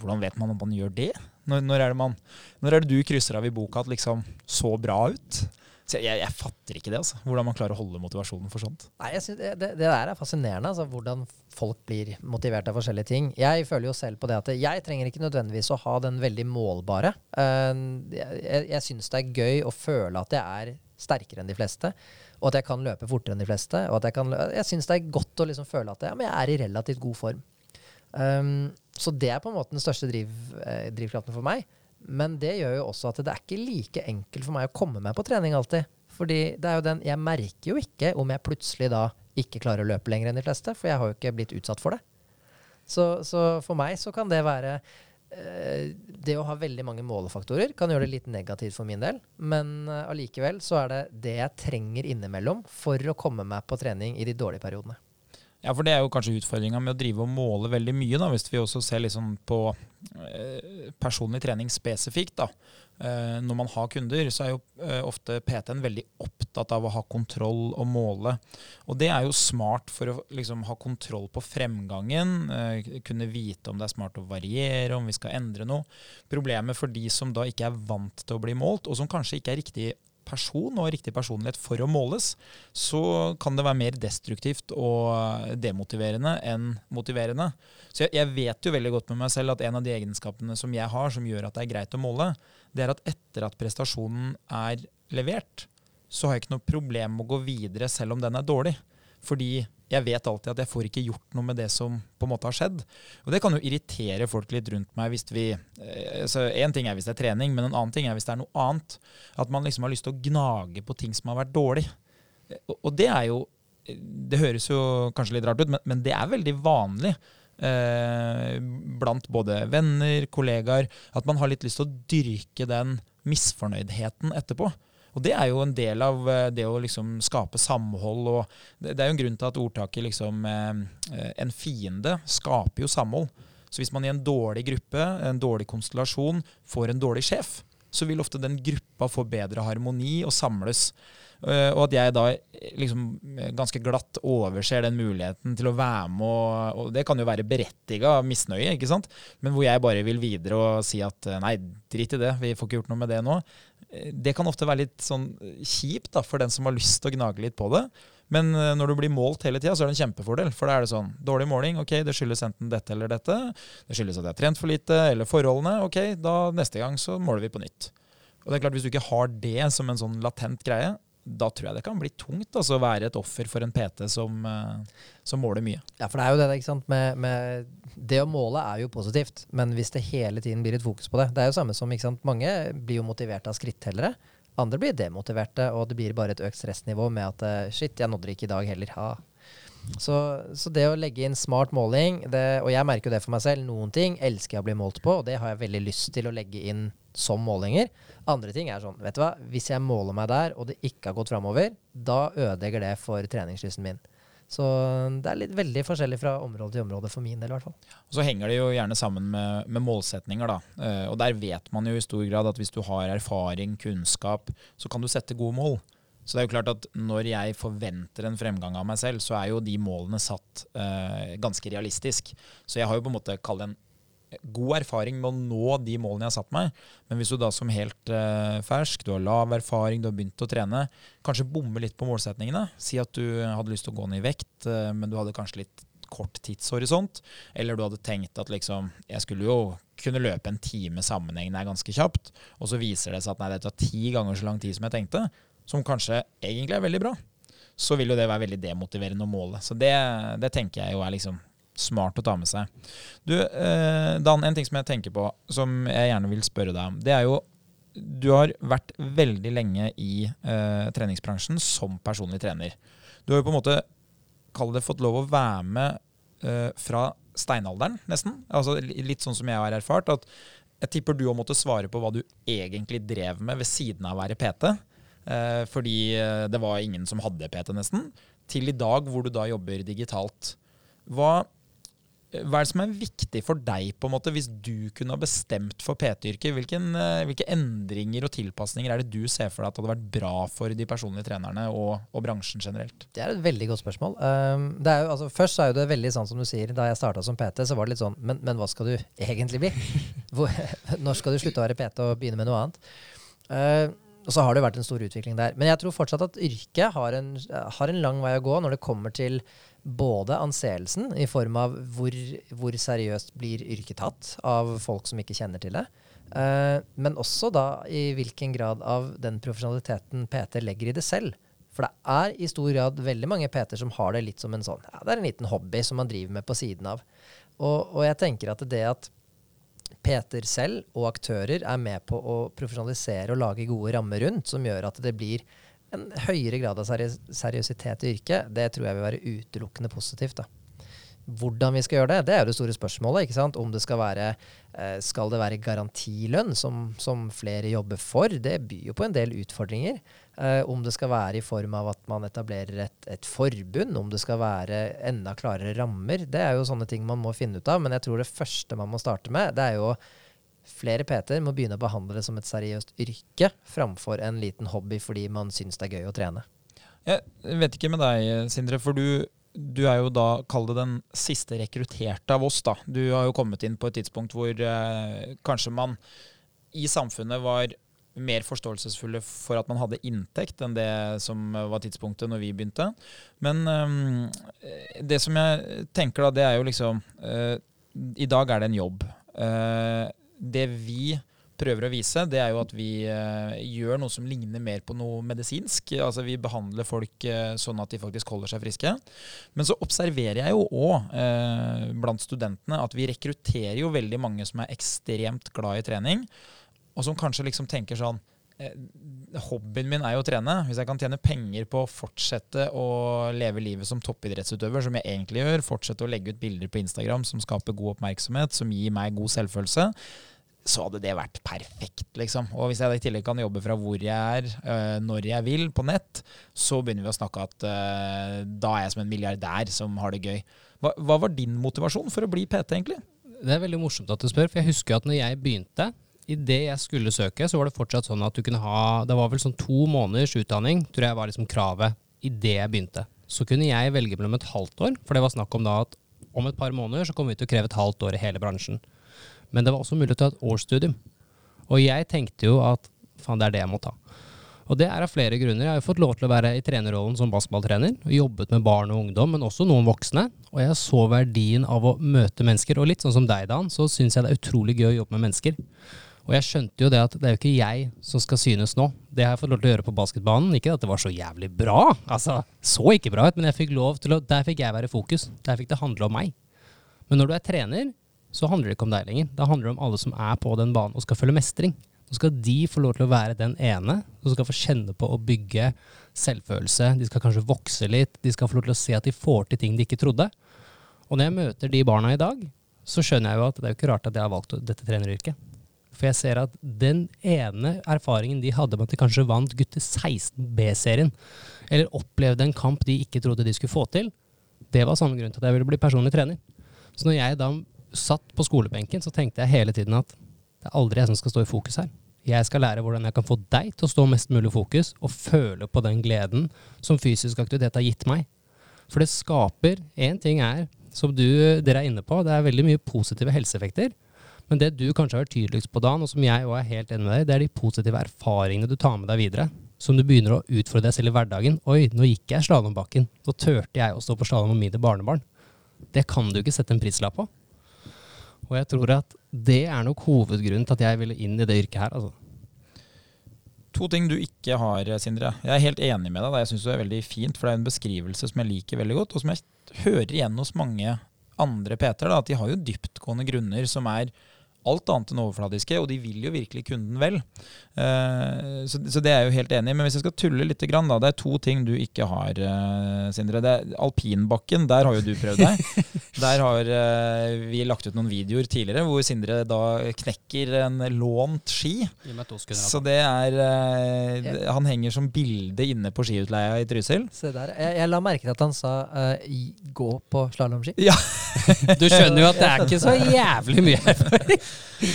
Hvordan vet man om man gjør det? Når, når, er det man, når, er det du krysser av i boka at liksom så bra ut? Så jeg, jeg, fatter ikke det, altså. Hvordan man klarer å holde motivasjonen for sånt.
Nei, synes, det, det, der er fascinerende, altså, hvordan folk blir motivert av forskjellige ting. Jeg føler jo selv på det at jeg trenger ikke nødvendigvis å ha den veldig målbare. Uh, jeg jeg syns det er gøy å føle at jeg er sterkere enn de fleste. Og at jeg kan løpe fortere enn de fleste. Og at jeg, kan, jeg syns det er godt å liksom føle at jeg, ja, jeg er i relativt god form. Um, så det er på en måte den største driv, eh, drivkraften for meg. Men det gjør jo også at det er ikke like enkelt for meg å komme meg på trening alltid. Fordi det er jo den, jeg merker jo ikke om jeg plutselig da ikke klarer å løpe lenger enn de fleste, for jeg har jo ikke blitt utsatt for det. Så, så for meg så kan det være eh, Det å ha veldig mange målefaktorer kan gjøre det litt negativt for min del. Men eh, allikevel så er det det jeg trenger innimellom for å komme meg på trening i de dårlige periodene.
Ja, for det er jo kanskje utfordringa med å drive og måle veldig mye, da, hvis vi også ser liksom på eh, personlig trening spesifikt. da. Eh, når man har kunder, så er jo eh, ofte PT-en veldig opptatt av å ha kontroll og måle. Og det er jo smart for å liksom, ha kontroll på fremgangen, kunne vite om det er smart å variere, om vi skal endre noe. Problemet for de som da ikke er vant til å bli målt, og som kanskje ikke er riktig person og riktig personlighet for å måles, så kan det være mer destruktivt og demotiverende enn motiverende. Så jeg, jeg, vet jo veldig godt med meg selv at en av de egenskapene som jeg har, som gjør at det er greit å måle, det er at etter at prestasjonen er levert, så har jeg ikke noe problem med å gå videre selv om den er dårlig. Fordi jeg vet alltid at jeg får ikke gjort noe med det som på en måte har skjedd. Og det kan jo irritere folk litt rundt meg hvis vi altså En ting er hvis det er trening, men en annen ting er hvis det er noe annet. At man liksom har lyst til å gnage på ting som har vært dårlig. Og det er jo Det høres jo kanskje litt rart ut, men, men det er veldig vanlig. Eh, blant både venner, kollegaer, at man har litt lyst til å dyrke den misfornøydheten etterpå. Og det er jo en del av eh, det å liksom skape samhold. og Det er jo en grunn til at ordtaket liksom eh, En fiende skaper jo samhold. Så hvis man i en dårlig gruppe, en dårlig konstellasjon, får en dårlig sjef, så vil ofte den gruppa få bedre harmoni og samles. Uh, og at jeg da liksom ganske glatt overser den muligheten til å være med, og, og det kan jo være berettiga misnøye, ikke sant? men hvor jeg bare vil videre og si at nei, drit i det, vi får ikke gjort noe med det nå. Det kan ofte være litt sånn kjipt da, for den som har lyst til å gnage litt på det. Men eh, når du blir målt hele tida, så er det en kjempefordel. For da er det sånn Dårlig måling, ok, det skyldes enten dette eller dette. Det skyldes at jeg har trent for lite, eller forholdene. Ok, da neste gang så måler vi på nytt. Og det er klart, Hvis du ikke har det som en sånn latent greie, da tror jeg det kan bli tungt altså, å være et offer for en PT som, uh, som, måler mye.
Ja, for det er jo det, ikke sant. Med, med, det å måle er jo positivt, men hvis det hele tiden blir et fokus på det Det er jo samme som ikke sant? Mange blir jo motivert av skrittellere. Andre blir demotiverte, og det blir bare et økt stressnivå med at eh, shit, jeg nådde det ikke i dag heller. Ha. Så, så, det å legge inn smart måling, det, og jeg merker jo det for meg selv, noen ting elsker jeg å bli målt på, og det har jeg veldig lyst til å legge inn som målinger. Andre ting er sånn, vet du hva, hvis jeg måler meg der, og det ikke har gått framover, da ødelegger det for treningslysten min. Så det er litt veldig forskjellig fra område til område for min del. i hvert fall.
Og så henger det jo gjerne sammen med, med målsetninger. da. Eh, og der vet man jo i stor grad at hvis du har erfaring, kunnskap, så kan du sette gode mål. Så det er jo klart at når jeg forventer en fremgang av meg selv, så er jo de målene satt eh, ganske realistisk. Så jeg har jo på en måte kalt en god erfaring med å nå de målene jeg har satt meg. Men hvis du da som helt uh, fersk, du har lav erfaring, du har begynt å trene, kanskje bommer litt på målsetningene. Si at du hadde lyst til å gå ned i vekt, uh, men du hadde kanskje litt kort tidshorisont. Eller du hadde tenkt at liksom, jeg skulle jo kunne løpe en time sammenhengende ganske kjapt, og så viser det seg at nei, det tar ti ganger så lang tid som jeg tenkte, som kanskje egentlig er veldig bra. Så vil jo det være veldig demotiverende å måle. Så det, det tenker jeg jo er liksom smart å ta med seg. Du, eh, Dan, en ting som jeg tenker på, som jeg gjerne vil spørre deg om, det er jo Du har vært veldig lenge i eh, treningsbransjen som personlig trener. Du har jo på en måte, kall det, fått lov å være med eh, fra steinalderen, nesten. Altså Litt sånn som jeg har erfart. at jeg tipper du har måtte svare på hva du egentlig drev med ved siden av å være PT. Eh, fordi eh, det var ingen som hadde PT, nesten. Til i dag, hvor du da jobber digitalt. Hva, hva er det som er viktig for deg, på en måte, hvis du kunne ha bestemt for PT-yrket? Eh, hvilke endringer og tilpasninger er det du ser for deg at hadde vært bra for de personlige trenerne og, og bransjen generelt?
Det er et veldig godt spørsmål. Um, jo, altså, først er jo det veldig sånn som du sier, da jeg starta som PT, så var det litt sånn Men, men hva skal du egentlig bli? Hvor, når skal du slutte å være PT og begynne med noe annet? Uh, og så har det vært en stor utvikling der. Men jeg tror fortsatt at yrket har en, har en lang vei å gå når det kommer til både anseelsen, i form av hvor, hvor, seriøst blir yrket tatt av folk som ikke kjenner til det, uh, men også da i hvilken grad av den profesjonaliteten PT legger i det selv. For det er i stor grad veldig mange PT-er som har det litt som en sånn ja, det er en liten hobby som man driver med på siden av. Og, og jeg tenker at det at PT-er selv og aktører er med på å profesjonalisere og lage gode rammer rundt, som gjør at det blir en høyere grad av seriøsitet i yrket, det tror jeg vil være utelukkende positivt. da. Hvordan vi skal gjøre det, det er jo det store spørsmålet. ikke sant? Om det skal være, eh, skal det være garantilønn, som, som, flere jobber for, det byr jo på en del utfordringer. Eh, om det skal være i form av at man etablerer et, et, forbund, om det skal være enda klarere rammer, det er jo sånne ting man må finne ut av. Men jeg tror det første man må starte med, det er jo flere PT-er må begynne å behandle det som et seriøst yrke, framfor en liten hobby fordi man syns det er gøy å trene.
Jeg vet ikke med deg, Sindre, for du, du er jo da, kall det den siste rekrutterte av oss. da. Du har jo kommet inn på et tidspunkt hvor eh, kanskje man i samfunnet var mer forståelsesfulle for at man hadde inntekt enn det som var tidspunktet når vi begynte. Men um, det som jeg tenker da, det er jo liksom uh, I dag er det en jobb. Uh, det vi prøver å vise, det er jo at vi uh, gjør noe som ligner mer på noe medisinsk. Altså Vi behandler folk uh, sånn at de faktisk holder seg friske. Men så observerer jeg jo òg eh, blant studentene at vi rekrutterer jo veldig mange som er ekstremt glad i trening, og som kanskje liksom tenker sånn Hobbyen min er jo å trene. Hvis jeg kan tjene penger på å fortsette å leve livet som toppidrettsutøver, som jeg egentlig gjør, fortsette å legge ut bilder på Instagram som skaper god oppmerksomhet, som gir meg god selvfølelse, så hadde det vært perfekt, liksom. Og hvis jeg i tillegg kan jobbe fra hvor jeg er, uh, når jeg vil, på nett, så begynner vi å snakke at uh, da er jeg som en milliardær som har det gøy. Hva, hva, var din motivasjon for å bli PT, egentlig?
Det er veldig morsomt at du spør, for jeg husker at når jeg begynte idet jeg skulle søke, så var det fortsatt sånn at du kunne ha Det var vel sånn to måneders utdanning, tror jeg var liksom kravet idet jeg begynte. Så kunne jeg velge mellom et halvt år, for det var snakk om da at om et par måneder så kommer vi til å kreve et halvt år i hele bransjen. Men det var også mulig å ta et årsstudium. Og jeg tenkte jo at faen, det er det jeg må ta. Og det er av flere grunner. Jeg har jo fått lov til å være i trenerrollen som basketballtrener. og Jobbet med barn og ungdom, men også noen voksne. Og jeg så verdien av å møte mennesker. Og litt sånn som deg, Dan, så syns jeg det er utrolig gøy å jobbe med mennesker. Og jeg skjønte jo det at det er jo ikke jeg som skal synes nå. Det har jeg fått lov til å gjøre på basketbanen. Ikke at det var så jævlig bra, altså så ikke bra ut, men jeg fikk lov til å, der fikk jeg være fokus. Der fikk det handle om meg. Men når du er trener, så handler det ikke om deg lenger. Da handler det om alle som er på den banen og skal føle mestring. Nå skal de få lov til å være den ene som skal få kjenne på å bygge selvfølelse. De skal kanskje vokse litt. De skal få lov til å se at de får til ting de ikke trodde. Og når jeg møter de barna i dag, så skjønner jeg jo at det er jo ikke rart at jeg har valgt dette treneryrket. For jeg ser at den ene erfaringen de hadde med at de kanskje vant gutte 16 B-serien, eller opplevde en kamp de ikke trodde de skulle få til, det var samme grunn til at jeg ville bli personlig trener. Så når jeg da satt på skolebenken, så tenkte jeg hele tiden at det er aldri jeg som skal stå i fokus her. Jeg skal lære hvordan jeg kan få deg til å stå mest mulig i fokus, og føle på den gleden som fysisk aktivitet har gitt meg. For det skaper Én ting er, som du, dere er inne på, det er veldig mye positive helseeffekter. Men det du kanskje har vært tydeligst på, Dan, og som jeg òg er helt enig med deg det er de positive erfaringene du tar med deg videre. Som du begynner å utfordre deg selv i hverdagen. Oi, nå gikk jeg slalåmbakken. Nå turte jeg å stå på slalåm med mine barnebarn. Det kan du ikke sette en prislapp på. Og jeg tror at det er nok hovedgrunnen til at jeg ville inn i det yrket her. altså.
To ting du ikke har, Sindre. Jeg er helt enig med deg. Jeg syns det er veldig fint, for det er en beskrivelse som jeg liker veldig godt, og som jeg hører igjen hos mange andre PT-er. At de har jo dyptgående grunner som er alt annet enn overfladiske, og de vil jo virkelig kunden vel. Uh, så, så, det er jeg jo helt enig i. Men hvis jeg skal tulle litt, grann, da, det er to ting du ikke har, uh, Sindre. Det er alpinbakken, der har jo du prøvd deg. der har uh, vi lagt ut noen videoer tidligere hvor Sindre da knekker en lånt ski. Så det er Han henger som bilde inne på skiutleia i Trysil.
Se der. Jeg, jeg la merke til at han sa gå på slalåmski.
Ja.
du skjønner jo at det er ikke så jævlig mye erfaring.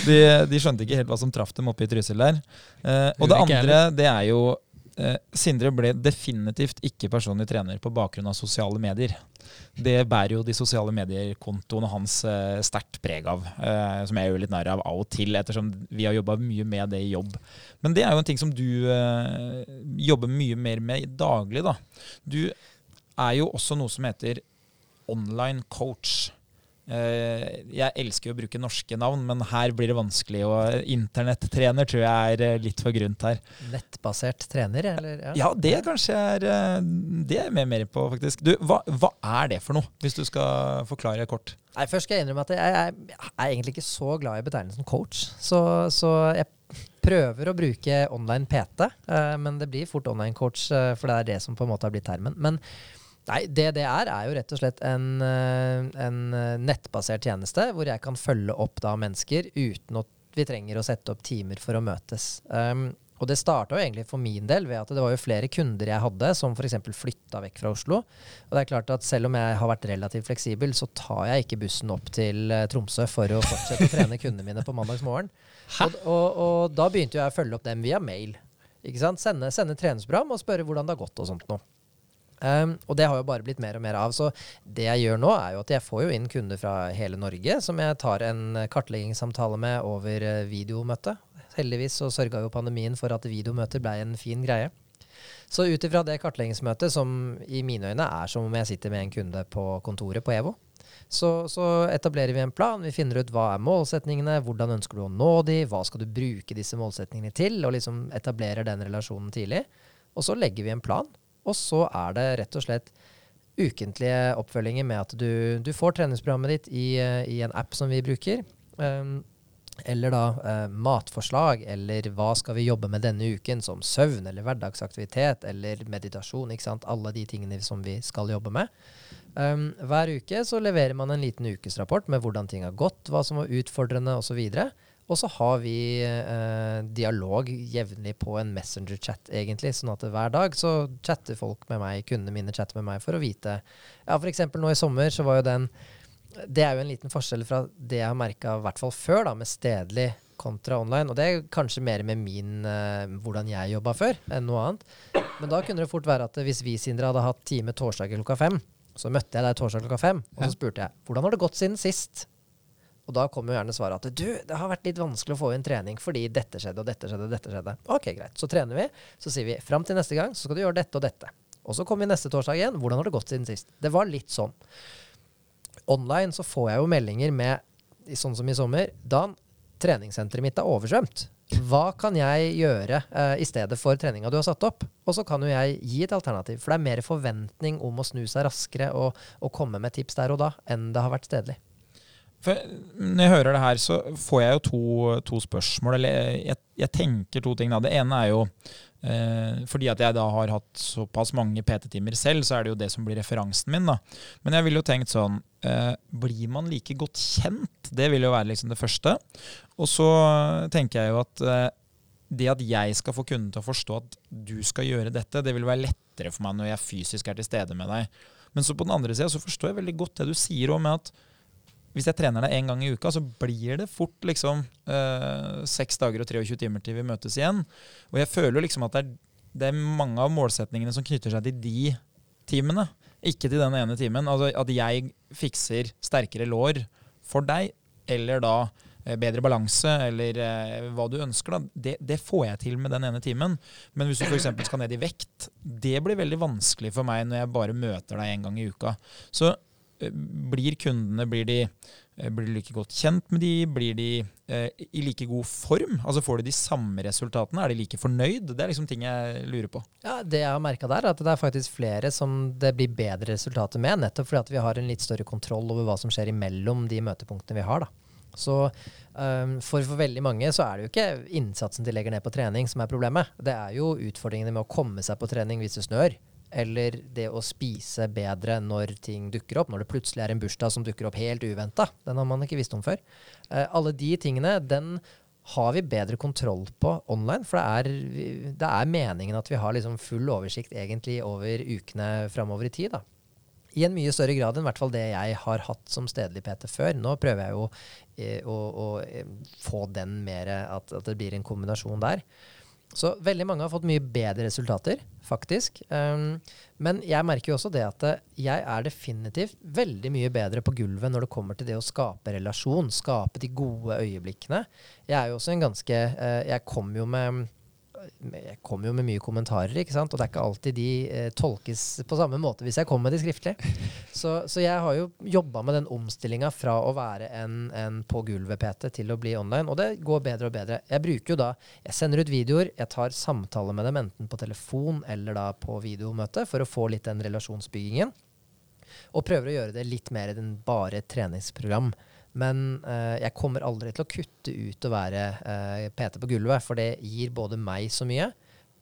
De, de, skjønte ikke helt hva som traff dem oppe i Trysil der. Eh, og det andre, det er jo eh, Sindre ble definitivt ikke personlig trener på bakgrunn av sosiale medier. Det bærer jo de sosiale medier-kontoene hans eh, sterkt preg av. Eh, som jeg gjør litt narr av av og til, ettersom vi har jobba mye med det i jobb. Men det er jo en ting som du eh, jobber mye mer med daglig. da. Du er jo også noe som heter online coach. Eh, jeg elsker å bruke norske navn, men her blir det vanskelig. Og internettrener tror jeg er eh, litt for grunt her.
Nettbasert trener, eller?
Ja, ja det kanskje er eh, Det er jeg med mer på, faktisk. Du, hva, hva, er det for noe, hvis du skal forklare kort?
Nei, Først skal jeg innrømme at jeg, jeg, jeg er egentlig ikke så glad i betegnelsen coach. Så, så jeg prøver å bruke online PT, men det blir fort online coach, for det er det som på en måte har blitt termen. Men Nei, det det er, er jo rett og slett en, eh, en eh, nettbasert tjeneste hvor jeg kan følge opp da mennesker uten at vi trenger å sette opp timer for å møtes. Um, og det starta jo egentlig for min del ved at det var jo flere kunder jeg hadde som f.eks. flytta vekk fra Oslo. Og det er klart at selv om jeg har vært relativt fleksibel, så tar jeg ikke bussen opp til uh, Tromsø for å fortsette å trene kundene mine på mandagsmorgen. Og, og, og, da begynte jeg å følge opp dem via mail. Ikke sant? Sende, sende treningsprogram og spørre hvordan det har gått og sånt noe. Um, og det har jo bare blitt mer og mer av. Så det jeg gjør nå, er jo at jeg får jo inn kunder fra hele Norge som jeg tar en kartleggingssamtale med over uh, videomøte. Heldigvis så sørga jo pandemien for at videomøter blei en fin greie. Så ut ifra det kartleggingsmøtet, som i mine øyne er som om jeg sitter med en kunde på kontoret på EVO, så, så, etablerer vi en plan. Vi finner ut hva er målsetningene, hvordan ønsker du å nå de, hva skal du bruke disse målsetningene til, og liksom etablerer den relasjonen tidlig. Og så legger vi en plan og så er det rett og slett ukentlige oppfølginger med at du, du får treningsprogrammet ditt i, i, en app som vi bruker. Um, eller da uh, matforslag, eller hva skal vi jobbe med denne uken, som søvn eller hverdagsaktivitet eller meditasjon. ikke sant? Alle de tingene som vi skal jobbe med. Um, hver uke så leverer man en liten ukesrapport med hvordan ting har gått, hva som var utfordrende osv. Og, så og så har vi eh, dialog jevnlig på en Messenger-chat, egentlig. Sånn at hver dag så chatter folk med meg, kundene mine chatter med meg for å vite Ja, f.eks. nå i sommer så var jo den Det er jo en liten forskjell fra det jeg har merka, i hvert fall før, da, med stedlig kontra online. Og det er kanskje mer med min eh, hvordan jeg jobba før, enn noe annet. Men da kunne det fort være at hvis vi, Sindre, hadde hatt time torsdag klokka fem, så møtte jeg deg torsdag klokka fem, og så spurte jeg hvordan har det gått siden sist? Og da kommer jo gjerne svaret at du, det har vært litt vanskelig å få inn trening fordi dette skjedde og dette skjedde og dette skjedde. Ok, greit. Så trener vi. Så sier vi fram til neste gang så skal du gjøre dette og dette. Og så kommer vi neste torsdag igjen. Hvordan har det gått siden sist? Det var litt sånn. Online så får jeg jo meldinger med, sånn som i sommer, Dan, treningssenteret mitt er oversvømt. Hva kan jeg gjøre uh, i stedet for treninga du har satt opp? Og så kan jo jeg gi et alternativ. For det er mer forventning om å snu seg raskere og, og komme med tips der og da, enn det har vært stedlig.
For når jeg hører det her, så får jeg jo to, to spørsmål. Eller jeg, jeg tenker to ting. Da. Det ene er jo eh, fordi at jeg da har hatt såpass mange PT-timer selv, så er det jo det som blir referansen min. da. Men jeg ville jo tenkt sånn eh, Blir man like godt kjent? Det vil jo være liksom det første. Og så tenker jeg jo at eh, det at jeg skal få kunden til å forstå at du skal gjøre dette, det vil være lettere for meg når jeg fysisk er til stede med deg. Men så på den andre sida så forstår jeg veldig godt det du sier om at hvis jeg trener deg én gang i uka, så blir det fort liksom eh, seks dager og 23 timer til vi møtes igjen. Og jeg føler liksom at det er, det er mange av målsetningene som knytter seg til de timene, ikke til den ene timen. Altså at jeg fikser sterkere lår for deg, eller da eh, bedre balanse, eller eh, hva du ønsker, da. Det, det får jeg til med den ene timen. Men hvis du f.eks. skal ned i vekt, det blir veldig vanskelig for meg når jeg bare møter deg én gang i uka. Så eh, blir kundene blir de, eh, blir de like godt kjent med de? Blir de eh, i like god form? Altså Får de de samme resultatene? Er de like fornøyd? Det er liksom ting jeg lurer på.
Ja, Det jeg har merka der, er at det er faktisk flere som det blir bedre resultater med, nettopp fordi at vi har en litt større kontroll over hva som skjer imellom de møtepunktene vi har. da. Så um, for, for veldig mange så er det jo ikke innsatsen de legger ned på trening som er problemet. Det er jo utfordringene med å komme seg på trening hvis det snør. Eller det å spise bedre når ting dukker opp. Når det plutselig er en bursdag som dukker opp helt uventa. Den har man ikke visst om før. Eh, alle de tingene, den har vi bedre kontroll på online. For det er, det er meningen at vi har liksom full oversikt egentlig over ukene framover i tid. da. I en mye større grad enn hvert fall det jeg har hatt som stedlig PT før. Nå prøver jeg jo eh, å, å eh, få den mer at, at det blir en kombinasjon der. Så veldig mange har fått mye bedre resultater, faktisk. Um, men jeg merker jo også det at eh, jeg er definitivt veldig mye bedre på gulvet når det kommer til det å skape relasjon, skape de gode øyeblikkene. Jeg er jo også en ganske uh, Jeg kom jo med jeg kommer jo med mye kommentarer, ikke sant? og det er ikke alltid de eh, tolkes på samme måte hvis jeg kommer med de skriftlig. Så, så jeg har jo jobba med den omstillinga fra å være en, en på gulvet-PT til å bli online, og det går bedre og bedre. Jeg bruker jo da Jeg sender ut videoer, jeg tar samtale med dem enten på telefon eller da på videomøte for å få litt den relasjonsbyggingen. Og prøver å gjøre det litt mer enn bare et treningsprogram. Men eh, jeg kommer aldri til å kutte ut å være eh, PT på gulvet, for det gir både meg så mye,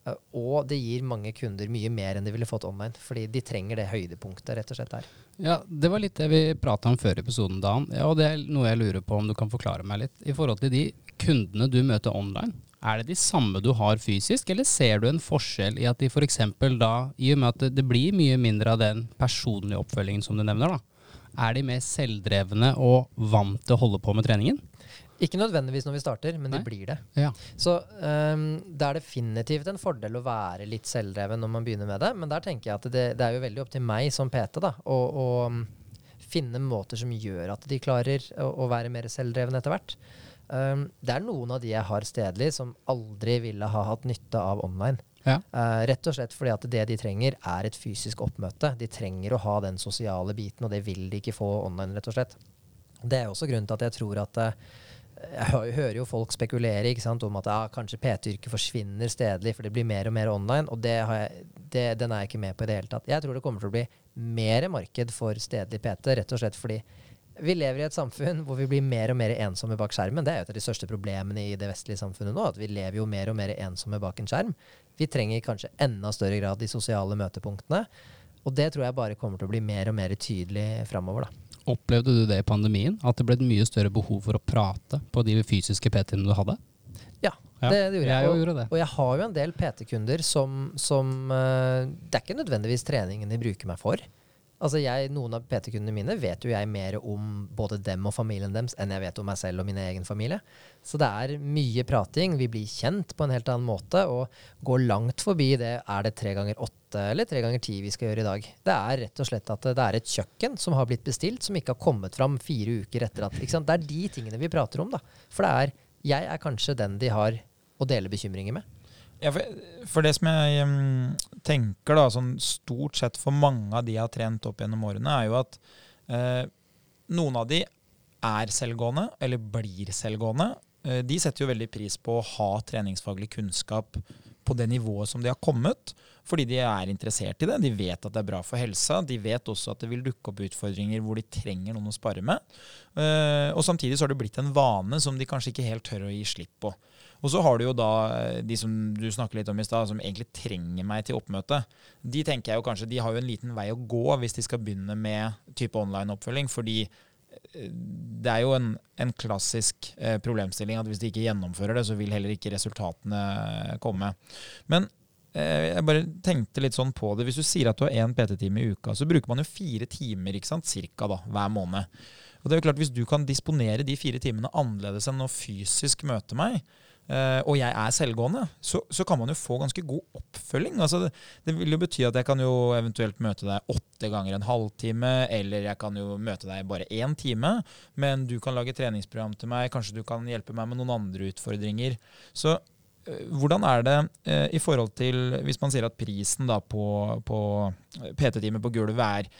eh, og det gir mange kunder mye mer enn de ville fått online. Fordi de trenger det høydepunktet, rett og slett der.
Ja, Det var litt det vi prata om før episoden, Dan. Ja, og det er noe jeg lurer på om du kan forklare meg litt. I forhold til de kundene du møter online, er det de samme du har fysisk, eller ser du en forskjell i at de f.eks. da, i og med at det blir mye mindre av den personlige oppfølgingen som du nevner, da, er de mer selvdrevne og vant til å holde på med treningen?
Ikke nødvendigvis når vi starter, men
Nei.
de blir det.
Ja.
Så um, det er definitivt en fordel å være litt selvdreven når man begynner med det, men der tenker jeg at det, det er jo veldig opp til meg som PT da, å, å mm, finne måter som gjør at de klarer å, å være mer selvdrevne etter hvert. Ehm, det er noen av de jeg har stedlig som aldri ville ha hatt nytte av online.
Ja.
Uh, rett og slett fordi at det de trenger, er et fysisk oppmøte. De trenger å ha den sosiale biten, og det vil de ikke få online, rett og slett. Det er også grunnen til at jeg tror at uh, jeg hører jo folk spekulere ikke sant, om at ja, kanskje PT-yrket forsvinner stedlig, for det blir mer og mer online. Og det har jeg, det, den er jeg ikke med på i det hele tatt. Jeg tror det kommer til å bli mer marked for stedlig PT, rett og slett fordi vi lever i et samfunn hvor vi blir mer og mer ensomme bak skjermen. Det er jo et av de største problemene i det vestlige samfunnet nå, at vi lever jo mer og mer ensomme bak en skjerm. Vi trenger kanskje enda større grad de sosiale møtepunktene. Og det tror jeg bare kommer til å bli mer og mer tydelig framover, da.
Opplevde du det i pandemien? At det ble et mye større behov for å prate på de fysiske PT-ene du hadde?
Ja,
Ja,
det, det gjorde jeg.
jeg
Og-
gjorde det.
Og jeg har jo en del PT-kunder som, som eh, Det er ikke nødvendigvis treningen de bruker meg for. Altså jeg, Noen av PT-kundene mine vet jo jeg mer om både dem og familien deres enn jeg vet om meg selv og min egen familie. Så det er mye prating. Vi blir kjent på en helt annen måte og går langt forbi det er det tre ganger åtte eller tre ganger ti vi skal gjøre i dag. Det er rett og slett at det er et kjøkken som har blitt bestilt, som ikke har kommet fram fire uker etter at Det er de tingene vi prater om, da. For det er Jeg er kanskje den de har å dele bekymringer med.
Ja, for, for, det som jeg um, tenker da, sånn stort sett for mange av de jeg har trent opp gjennom årene, er jo at uh, noen av de er selvgående, eller blir selvgående. Uh, de setter jo veldig pris på å ha treningsfaglig kunnskap på det nivået som de har kommet, fordi de er interessert i det. De vet at det er bra for helsa. De vet også at det vil dukke opp utfordringer hvor de trenger noen å spare med. Uh, og samtidig så har det blitt en vane som de kanskje ikke helt tør å gi slipp på. Og så har du jo da eh, de som du snakker litt om i stad, som egentlig trenger meg til oppmøte. De tenker jeg jo kanskje, de har jo en liten vei å gå hvis de skal begynne med type online-oppfølging. fordi eh, det er jo en, en klassisk eh, problemstilling at hvis de ikke gjennomfører det, så vil heller ikke resultatene komme. Men eh, jeg bare tenkte litt sånn på det. Hvis du sier at du har én PT-time i uka, så bruker man jo fire timer ikke sant, cirka da, hver måned. Og det er jo klart Hvis du kan disponere de fire timene annerledes enn å fysisk møte meg, og jeg er selvgående, så, så, kan man jo få ganske god oppfølging. Altså det, det, vil jo bety at jeg kan jo eventuelt møte deg åtte ganger en halvtime, eller jeg kan jo møte deg bare én time, men du kan lage treningsprogram til meg, kanskje du kan hjelpe meg med noen andre utfordringer. Så uh, hvordan er det eh, i forhold til Hvis man sier at prisen da på, på PT-time på gulvet er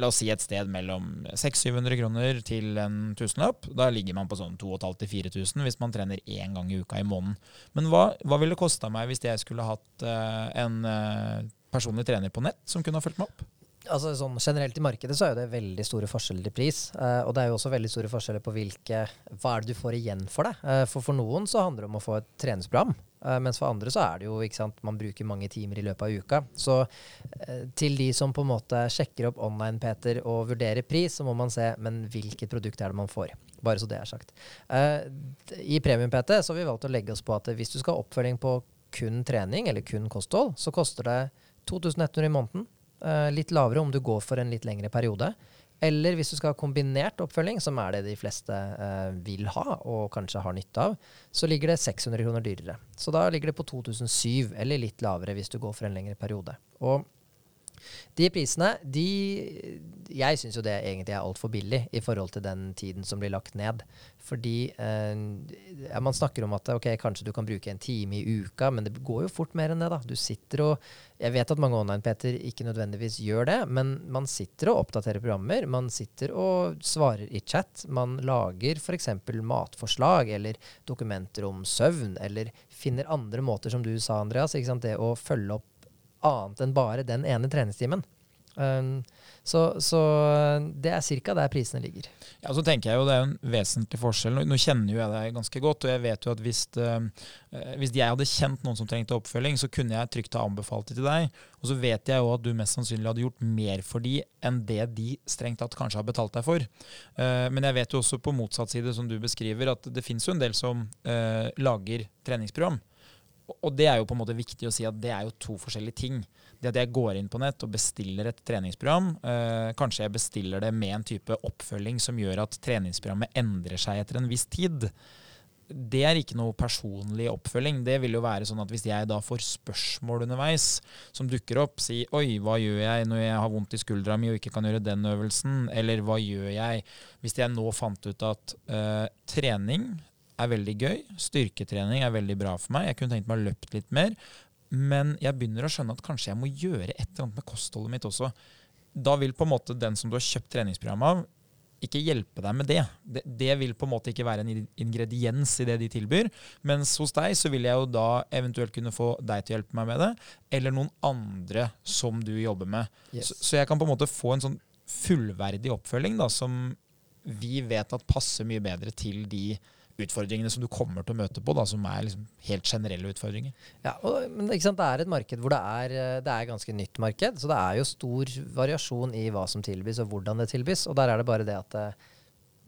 la oss si et sted mellom 600-700 kroner til en tusenlapp. Da ligger man på sånn 2500-4000 hvis man trener én gang i uka i måneden. Men hva, hva ville det kosta meg hvis jeg skulle hatt uh, en uh, personlig trener på nett som kunne ha fulgt meg opp?
altså sånn Generelt i markedet så er det veldig store forskjeller i pris. Eh, og det er jo også veldig store forskjeller på hvilke, hva er det du får igjen for det. Eh, for for noen så handler det om å få et treningsprogram. Uh, mens for andre så er det jo ikke sant, man bruker mange timer i løpet av uka. Så uh, til de som på en måte sjekker opp online-Peter og vurderer pris, så må man se men hvilket produkt er det man får. Bare så det er sagt. Uh, I Premium-PT så har vi valgt å legge oss på at hvis du skal ha oppfølging på kun trening eller kun kosthold, så koster det 2100 i måneden. litt lavere om du går for en litt lengre periode. Eller hvis du skal ha kombinert oppfølging, som er det de fleste eh, vil ha og kanskje har nytte av, så ligger det 600 kroner dyrere. Så da ligger det på 2007, eller litt lavere hvis du går for en lengre periode. Og de prisene, de Jeg syns jo det egentlig er altfor billig i forhold til den tiden som blir lagt ned. Fordi eh, man snakker om at ok, kanskje du kan bruke en time i uka, men det går jo fort mer enn det. da. Du sitter og Jeg vet at mange online-Peter ikke nødvendigvis gjør det, men man sitter og oppdaterer programmer. Man sitter og svarer i chat. Man lager f.eks. matforslag eller dokumenter om søvn, eller finner andre måter, som du sa, Andreas. Det å følge opp annet enn bare den ene treningstimen. Um, så, så, det er ca. der prisene ligger.
Ja, så tenker jeg jo Det er en vesentlig forskjell. Nå, nå kjenner jo jeg deg ganske godt. og jeg vet jo at hvis, det, hvis jeg hadde kjent noen som trengte oppfølging, så kunne jeg trygt ha anbefalt det til deg. Og så vet jeg jo at du mest sannsynlig hadde gjort mer for de enn det de strengt tatt kanskje har betalt deg for. Uh, men jeg vet jo også på motsatt side, som du beskriver, at det finnes jo en del som uh, lager treningsprogram. Og det er jo på en måte viktig å si at det er jo to forskjellige ting. Det at jeg går inn på nett og bestiller et treningsprogram, øh, kanskje jeg bestiller det med en type oppfølging som gjør at treningsprogrammet endrer seg etter en viss tid. Det er ikke noe personlig oppfølging. Det vil jo være sånn at hvis jeg da får spørsmål underveis som dukker opp, si oi, hva gjør jeg når jeg har vondt i skuldra mi og ikke kan gjøre den øvelsen, eller hva gjør jeg hvis jeg nå fant ut at øh, trening er veldig gøy. Styrketrening er veldig bra for meg. Jeg kunne tenkt meg å løpt litt mer. Men jeg begynner å skjønne at kanskje jeg må gjøre et eller annet med kostholdet mitt også. Da vil på en måte den som du har kjøpt treningsprogram av, ikke hjelpe deg med det. det. det. vil på en måte ikke være en ingrediens i det de tilbyr. Mens hos deg så vil jeg jo da eventuelt kunne få deg til å hjelpe meg med det, eller noen andre som du jobber med. Yes. Så, så, jeg kan på en måte få en sånn fullverdig oppfølging da, som vi vet at passer mye bedre til de utfordringene som du kommer til å møte på, da, som er liksom helt generelle utfordringer.
Ja, og, men Det er et marked hvor det er, eh, det er ganske nytt marked, så det er jo stor variasjon i hva som tilbys og hvordan det tilbys. Og der er det bare det at eh,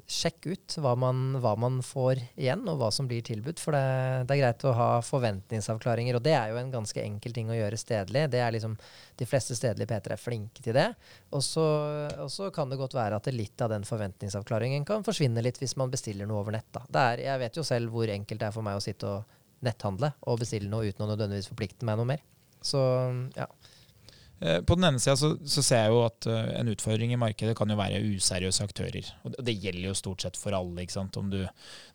sjekk ut hva man, hva man, får igjen, og hva som blir tilbudt. For det, det, er greit å ha forventningsavklaringer, og det er jo en ganske enkel ting å gjøre stedlig. Det er liksom, De fleste stedlige P3 er flinke til det. Og så kan det godt være at litt av den forventningsavklaringen kan forsvinne litt hvis man bestiller noe over nett. Da. Er, jeg vet jo selv hvor enkelt det er for meg å sitte og netthandle og bestille noe uten å nødvendigvis forplikte meg noe mer. Så ja.
Eh, på den ene sida så, så, ser jeg jo at uh, en utfordring i markedet kan jo være useriøse aktører. Og det, gjelder jo stort sett for alle. ikke sant? Om du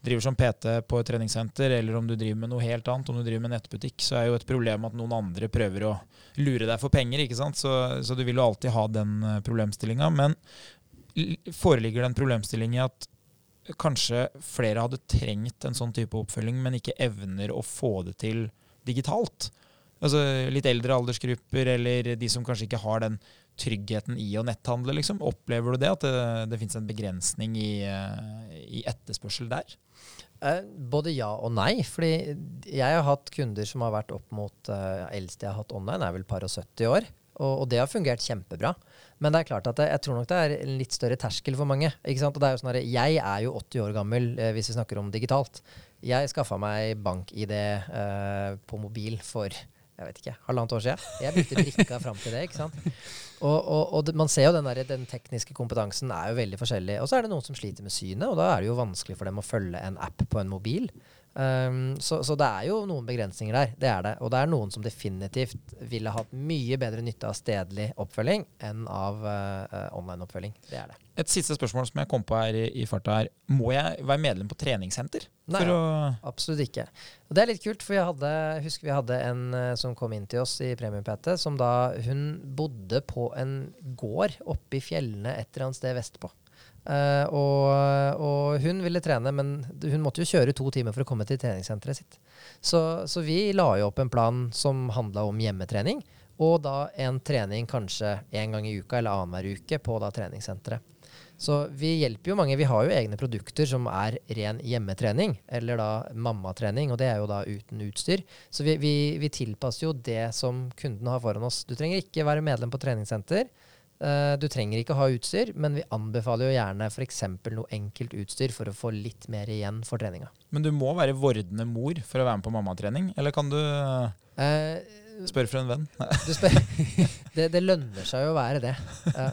driver som PT på et treningssenter, eller om du driver med noe helt annet, om du driver med nettbutikk, så er jo et problem at noen andre prøver å lure deg for penger. ikke sant? Så, så du vil jo alltid ha den uh, problemstillinga. Men foreligger det en problemstilling i at kanskje flere hadde trengt en sånn type oppfølging, men ikke evner å få det til digitalt? Altså, litt eldre aldersgrupper, eller de som kanskje ikke har den tryggheten i å netthandle, liksom. Opplever du det, at det, det finnes en begrensning i, eh, i etterspørsel der?
Eh, både ja og nei. fordi jeg har hatt kunder som har vært opp mot uh, Eldste jeg har hatt online, er vel par og 70 år. Og, og, det har fungert kjempebra. Men det er klart at jeg, jeg tror nok det er en litt større terskel for mange. Ikke sant? Og det er jo sånn at Jeg er jo 80 år gammel eh, hvis vi snakker om digitalt. Jeg skaffa meg bank-ID eh, på mobil for jeg vet ikke, halvannet år siden. Jeg brukte brikka fram til det. ikke sant? Og, og, og, man ser jo den, der, den tekniske kompetansen er jo veldig forskjellig. Og så er det noen som sliter med synet, og da er det jo vanskelig for dem å følge en app på en mobil. Um, så, så, det er jo noen begrensninger der. Det er det. Og det er noen som definitivt ville hatt mye bedre nytte av stedlig oppfølging enn av uh, online-oppfølging. Det er det.
Et siste spørsmål som jeg kom på her i, i farta her. Må jeg være medlem på treningssenter?
Nei, absolutt ikke. Og det er litt kult, for jeg hadde, husker vi hadde en uh, som kom inn til oss i Premium-PT, som da Hun bodde på en gård oppe i fjellene et eller annet sted vestpå. Uh, og, og, hun ville trene, men hun måtte jo kjøre to timer for å komme til treningssenteret sitt. Så, så vi la jo opp en plan som handla om hjemmetrening, og da en trening kanskje én gang i uka eller annenhver uke på da treningssenteret. Så vi hjelper jo mange. Vi har jo egne produkter som er ren hjemmetrening, eller da mammatrening, og det er jo da uten utstyr. Så vi, vi, vi tilpasser jo det som kunden har foran oss. Du trenger ikke være medlem på treningssenter. Uh, du trenger ikke ha utstyr, men vi anbefaler jo gjerne f.eks. noe enkelt utstyr for å få litt mer igjen for treninga.
Men du må være vordende mor for å være med på mammatrening, eller kan du spørre Spør for en venn.
Spør, det, det, lønner seg jo å være det. Ja,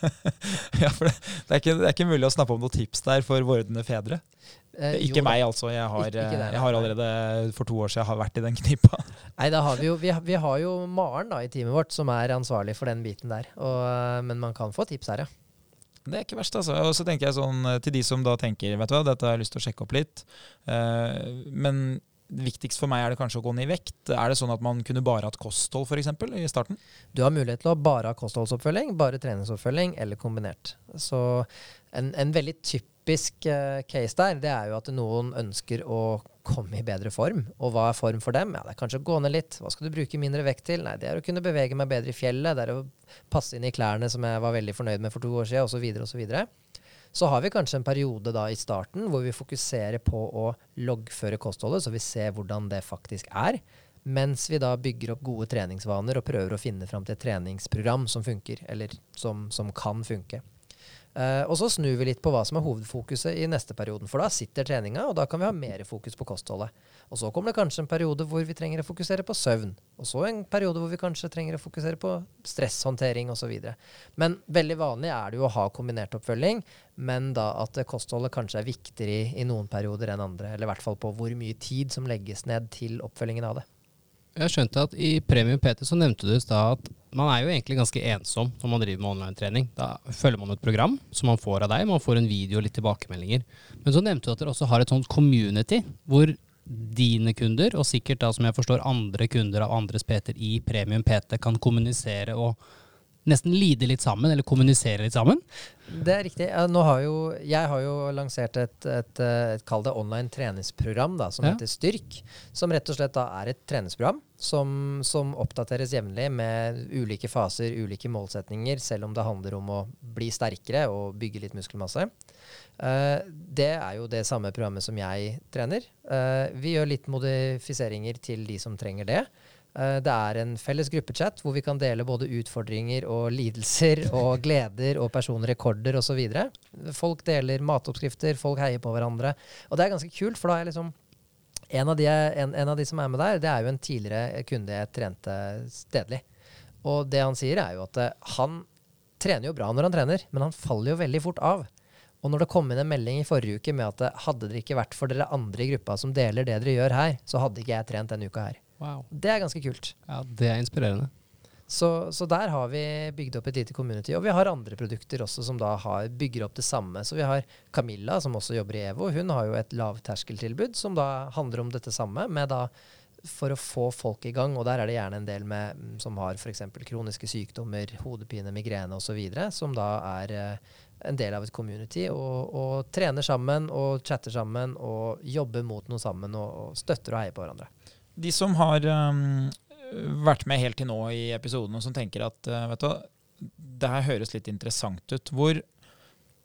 ja for det, det, er ikke, det, er ikke, mulig å snappe om noen tips der for vordende fedre? Eh, ikke jo, meg, altså. Jeg har, ikke, ikke jeg har, allerede for to år siden har vært i den knipa.
Nei, da har vi, jo, vi, vi har jo Maren da, i teamet vårt som er ansvarlig for den biten der. Og, men man kan få tips her, ja.
Det er ikke verst, altså. Og så tenker jeg sånn til de som da tenker vet du hva, dette har jeg lyst til å sjekke opp litt. Uh, men viktigst for meg er det kanskje å gå ned i vekt. Er det sånn at man kunne bare hatt kosthold eksempel, i starten?
Du har mulighet til å bare ha kostholdsoppfølging, bare treningsoppfølging eller kombinert. Så en, en veldig typisk uh, case der, det er jo at noen ønsker å komme i bedre form. Og hva er form for dem? Ja, det er kanskje å gå ned litt. Hva skal du bruke mindre vekt til? Nei, det er å kunne bevege meg bedre i fjellet. Det er å passe inn i klærne som jeg var veldig fornøyd med for to år siden, osv., osv. Så har vi kanskje en periode da i starten hvor vi fokuserer på å loggføre kostholdet, så vi ser hvordan det faktisk er. Mens vi da bygger opp gode treningsvaner og prøver å finne fram til et treningsprogram som funker, eller som, som kan funke. Uh, og så snur vi litt på hva som er hovedfokuset i neste perioden. For da sitter treninga, og da kan vi ha mer fokus på kostholdet. Og så kommer det kanskje en periode hvor vi trenger å fokusere på søvn. Og så en periode hvor vi kanskje trenger å fokusere på stresshåndtering osv. Men veldig vanlig er det jo å ha kombinert oppfølging, men da at kostholdet kanskje er viktigere i, i noen perioder enn andre. Eller i hvert fall på hvor mye tid som legges ned til oppfølgingen av det.
Jeg skjønte at i Premium PT så nevnte du i stad at man er jo egentlig ganske ensom når man driver med online-trening. Da følger man et program som man får av deg, man får en video og litt tilbakemeldinger. Men så nevnte du at dere også har et sånt community hvor dine kunder, og sikkert da som jeg forstår andre kunder av andres PT-er i Premium PT, kan kommunisere og nesten lide litt sammen, eller kommunisere litt sammen?
Det er riktig. Har jo, jeg har jo lansert et, et, et, kall det online treningsprogram da, som ja. heter Styrk. Som rett og slett da er et treningsprogram som, som oppdateres jevnlig med ulike faser, ulike målsetninger, selv om det handler om å bli sterkere og bygge litt muskelmasse. Uh, det er jo det samme programmet som jeg trener. Uh, vi gjør litt modifiseringer til de som trenger det. Eh, Det er en felles gruppechat hvor vi kan dele både utfordringer og lidelser og gleder og personrekorder osv. Folk deler matoppskrifter, folk heier på hverandre. Og det er ganske kult, for da er liksom en av, de, en, en av de som er med der, det er jo en tidligere kunde jeg trente stedlig. Og det han sier, er jo at eh, han trener jo bra når han trener, men han faller jo veldig fort av. Og når det kom inn en melding i forrige uke med at eh, hadde det ikke vært for dere andre i gruppa som deler det dere gjør her, så hadde ikke jeg trent denne uka her.
Wow.
Det er ganske kult.
Ja, det er inspirerende.
Så, så der har vi bygd opp et lite community. Og vi har andre produkter også som da har, bygger opp det samme. Så vi har Camilla, som også jobber i EVO. Hun har jo et lavterskeltilbud som da handler om dette samme, med da for å få folk i gang. Og der er det gjerne en del med, mm, som har f.eks. kroniske sykdommer, hodepine, migrene osv., som da er eh, en del av et community og, og trener sammen og chatter sammen og jobber mot noe sammen og, og støtter og heier på hverandre.
De som har um, vært med helt til nå i episoden, og som tenker at uh, vet du, det her høres litt interessant ut. Hvor,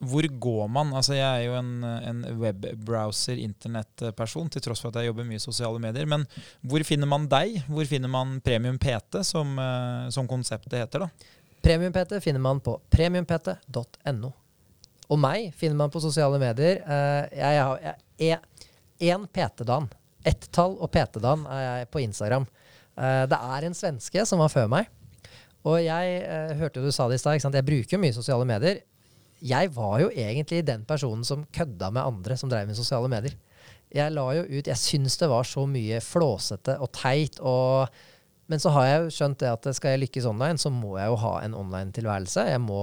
hvor går man? Altså, jeg er jo en, en webbrowser-internettperson, til tross for at jeg jobber mye i sosiale medier. Men hvor finner man deg? Hvor finner man Premium PT, som, uh, som konseptet heter? da?
Premium-PT finner man på premiumpt.no. Og meg finner man på sosiale medier. Uh, jeg har én PT-dan. Ett-tall og PT-dan er jeg på Instagram. Eh, det er en svenske som var før meg. Og jeg eh, hørte jo du sa det i stad, jeg bruker mye sosiale medier. Jeg var jo egentlig den personen som kødda med andre som drev med sosiale medier. Jeg la jo ut Jeg syns det var så mye flåsete og teit. og men så har jeg jo skjønt det at skal jeg lykkes online, så må jeg jo ha en online-tilværelse. Jeg må,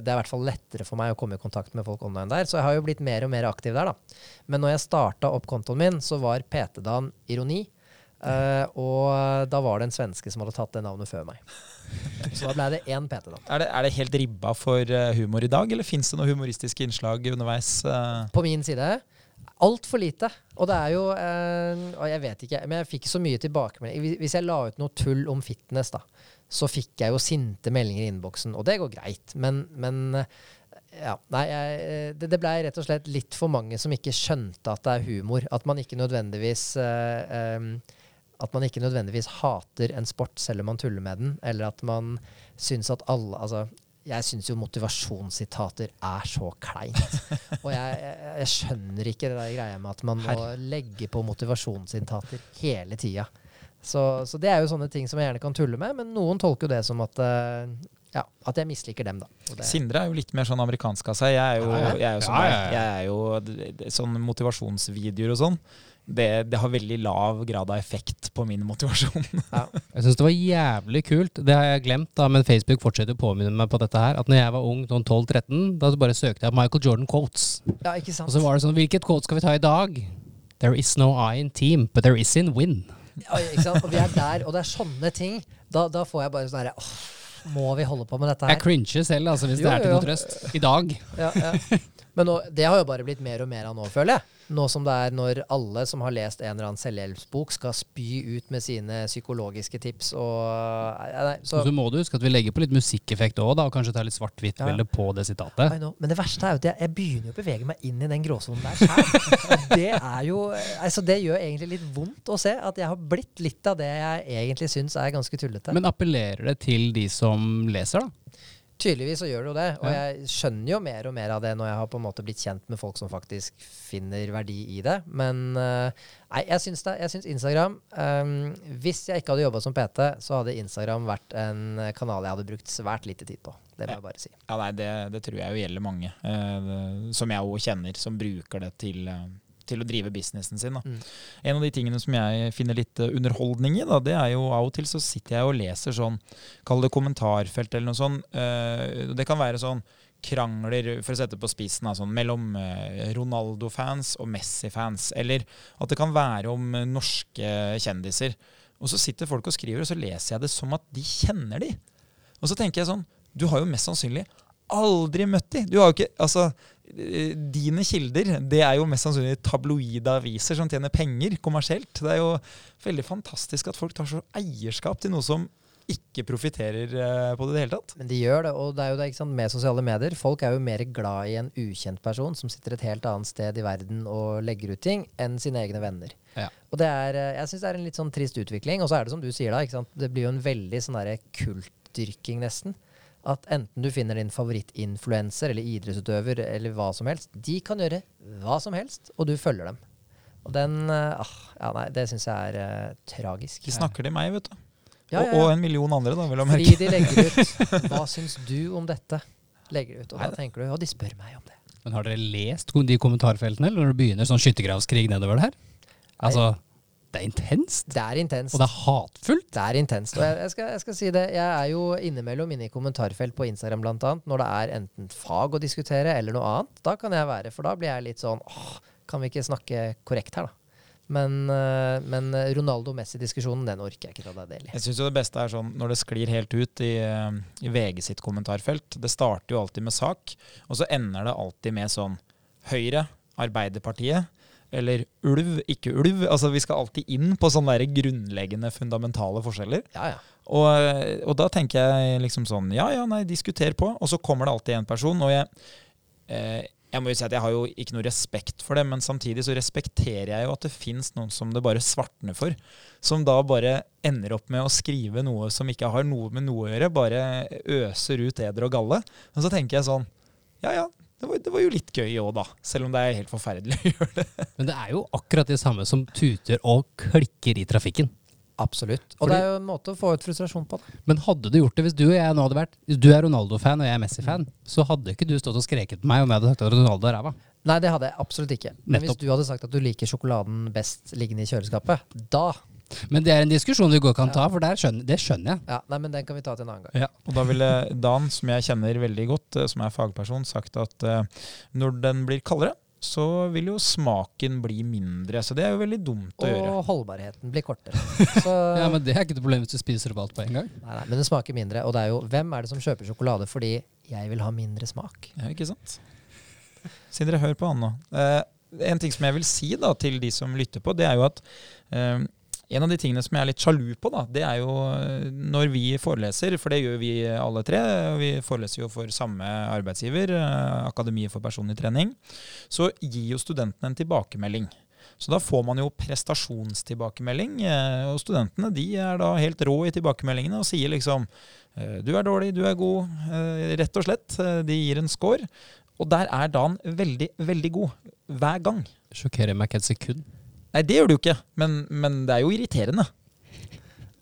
Det er i hvert fall lettere for meg å komme i kontakt med folk online der. Så jeg har jo blitt mer og mer aktiv der, da. Men når jeg starta opp kontoen min, så var PT-dagen ironi. Uh, og da var det en svenske som hadde tatt det navnet før meg. Så da ble det én PT, da.
Er det, er det helt ribba for uh, humor i dag, eller fins det noen humoristiske innslag underveis? uh?
På min side altfor lite. Og det er jo uh, Og jeg vet ikke, men jeg fikk så mye tilbakemelding. Hvis jeg la ut noe tull om fitness, da, så fikk jeg jo sinte meldinger i innboksen, og det går greit. Men, men ja, nei, jeg, det, det blei rett og slett litt for mange som ikke skjønte at det er humor. At man ikke nødvendigvis uh, um, at man ikke nødvendigvis hater en sport selv om man tuller med den, eller at man syns at alle Altså, jeg syns jo motivasjonssitater er så kleint. Og jeg, jeg, jeg skjønner ikke det der greia med at man må legge på motivasjonssitater hele tida. Så, så det er jo sånne ting som jeg gjerne kan tulle med, men noen tolker jo det som at uh, ja, at jeg misliker dem, da. Det,
Sindre er jo litt mer sånn amerikansk av seg. Jeg er jo, jeg er jo sånn. Jeg er jo sånn motivasjonsvideoer og sånn. Det, det har veldig lav grad av effekt på min motivasjon.
ja.
Jeg syns det var jævlig kult. Det har jeg glemt, da, men Facebook fortsetter å påminne meg på dette her. At når jeg var ung, sånn 12-13, da bare søkte jeg Michael Jordan quotes.
ja, ikke sant?
Og så var det sånn Hvilket quote skal vi ta i dag? There is no I in team, but there is in win.
Ja, ikke sant? Og vi er der, og det er sånne ting. Da, da får jeg bare sånn herre Må vi holde på med dette her?
Jeg
crincher
cringer selv, altså, hvis
Jo,
det er til noe trøst. I dag.
Ja, ja. Men nå, det har jo bare blitt mer og mer av nå, føler jeg. Nå som det er når alle som har lest en eller annen selvhjelpsbok, skal spy ut med sine psykologiske tips og nei, nei, så,
Og så må du huske at vi legger på litt musikkeffekt òg, da, og kanskje ta litt svart-hvitt-bilde på det sitatet.
Men det verste er jo at jeg, jeg begynner å bevege meg inn i den gråsonen der sjøl. Det er jo altså Det gjør egentlig litt vondt å se at jeg har blitt litt av det jeg egentlig syns er ganske tullete.
Men appellerer det til de som leser, da?
Tydeligvis så gjør det jo det. Og jeg skjønner jo mer og mer av det når jeg har på en måte blitt kjent med folk som faktisk finner verdi i det. Men eh, nei, jeg syns, det, jeg syns Instagram um, Hvis jeg ikke hadde jobba som PT, så hadde Instagram vært en kanal jeg hadde brukt svært lite tid på. Det må jeg bare si.
Ja, nei, det, det tror jeg jo gjelder mange, eh, som jeg òg kjenner, som bruker det til, eh, til å drive businessen sin.
Mm.
En av de tingene som jeg finner litt eh, underholdning i, da, det er jo av og til så sitter jeg og leser sånn, kall det kommentarfelt eller noe sånt. Uh, det kan være sånn krangler, for å sette på spissen, sånn, mellom eh, Ronaldo-fans og Messi-fans. Eller at det kan være om eh, norske kjendiser. Og så sitter folk og skriver, og så leser jeg det som at de kjenner de. Og så tenker jeg sånn, du har jo mest sannsynlig aldri møtt de. Du har jo ikke, altså, eh, Dine kilder det er jo mest sannsynlig tabloide aviser som tjener penger kommersielt. Det er jo veldig fantastisk at folk tar så eierskap til noe som ikke profitterer eh, på det i det hele tatt.
Men de gjør det, og det er jo det ikke sant, med sosiale medier. Folk er jo mer glad i en ukjent person som sitter et helt annet sted i verden og legger ut ting, enn sine egne venner.
Ja.
Og det er, eh, jeg syns det er en litt sånn trist utvikling. Og så er det som du sier da, ikke sant? det blir jo en veldig sånn derre kultdyrking, nesten. At enten du finner din favorittinfluenser eller idrettsutøver eller hva som helst, de kan gjøre hva som helst, og du følger dem. Og den eh, ah, Ja, nei, det syns jeg er eh, tragisk.
De snakker til meg, vet du.
Ja,
Og,
ja,
og
ja.
en million andre, da, vil jeg merke.
Fordi de legger ut 'Hva syns du om dette?' Legger de ut, Og da tenker du 'Å, de spør meg om det'.
Men har dere lest de kommentarfeltene eller når det begynner sånn skyttergravskrig nedover det her? Altså, det er intenst.
Det er intenst.
Og det er hatfullt.
Det er intenst. Og jeg, jeg, skal, jeg skal si det, jeg er jo innimellom inne i kommentarfelt på Instagram blant annet, når det er enten fag å diskutere eller noe annet. Da kan jeg være, for da blir jeg litt sånn åh, kan vi ikke snakke korrekt her, da? Men, øh, men Ronaldo-Messi-diskusjonen, den orker jeg ikke ta deg del i.
Jeg syns jo det beste er sånn når det sklir helt ut i, eh, i VG sitt kommentarfelt. Det starter jo alltid med sak, og så ender det alltid med sånn Høyre, Arbeiderpartiet eller ulv, ikke ulv. Altså Vi skal alltid inn på sånne der grunnleggende, fundamentale forskjeller.
Ja, ja.
Og, og da tenker jeg liksom sånn Ja, ja, nei, diskuter på. Og så kommer det alltid en person. Og jeg, eh, jeg må jo si at jeg har jo ikke noe respekt for det, men samtidig så respekterer jeg jo at det fins noen som det bare svartner for. Som da bare ender opp med å skrive noe som ikke har noe med noe å gjøre. Bare øser ut eder og galle. Og så tenker jeg sånn Ja ja, det var, det var jo litt gøy òg, da. Selv om det er helt forferdelig å gjøre det.
Men det er jo akkurat det samme som tuter og klikker i trafikken.
Absolutt. Og
Fordi-
det er jo en måte å få ut frustrasjon på. Da.
Men hadde du gjort det hvis du og jeg nå hadde vært du er Ronaldo-fan og jeg er Messi-fan, så hadde ikke du stått og skreket på meg om jeg hadde sagt at Ronaldo er ræva.
Nei, det hadde jeg absolutt ikke. Men hvis du hadde sagt at du liker sjokoladen best liggende i kjøleskapet, da
Men det er en diskusjon vi godt kan ta, for der skjønner, det skjønner jeg.
Ja, nei, men den kan vi ta til en annen gang.
Ja.
Og da ville Dan, som jeg kjenner veldig godt, eh, som er fagperson, sagt at eh, når den blir kaldere, så vil jo smaken bli mindre. Så det er jo veldig dumt å gjøre.
Og holdbarheten blir kortere. Så,
Ja, Men det er ikke et problem hvis du spiser opp alt på en gang.
nei, nei, men det smaker mindre. Og det er jo hvem er det som kjøper sjokolade fordi jeg vil ha mindre smak?
Ja, ikke sant? Sindre, hører på han nå. Eh, en ting som jeg vil si da, til de som lytter på, det er jo at eh, en av de tingene som jeg er litt sjalu på, da, det er jo eh, når vi foreleser, for det gjør vi alle tre, og vi foreleser jo for samme arbeidsgiver, eh, Akademiet for personlig trening, så gir jo studentene en tilbakemelding. Så da får man jo prestasjonstilbakemelding, eh, og studentene de er da helt rå i tilbakemeldingene og sier liksom du er dårlig, du er god, rett og slett. De gir en score. Og der er Dan veldig, veldig god. Hver gang.
Sjokkerer meg ikke et sekund.
Nei, det gjør du ikke, men, men det er jo irriterende.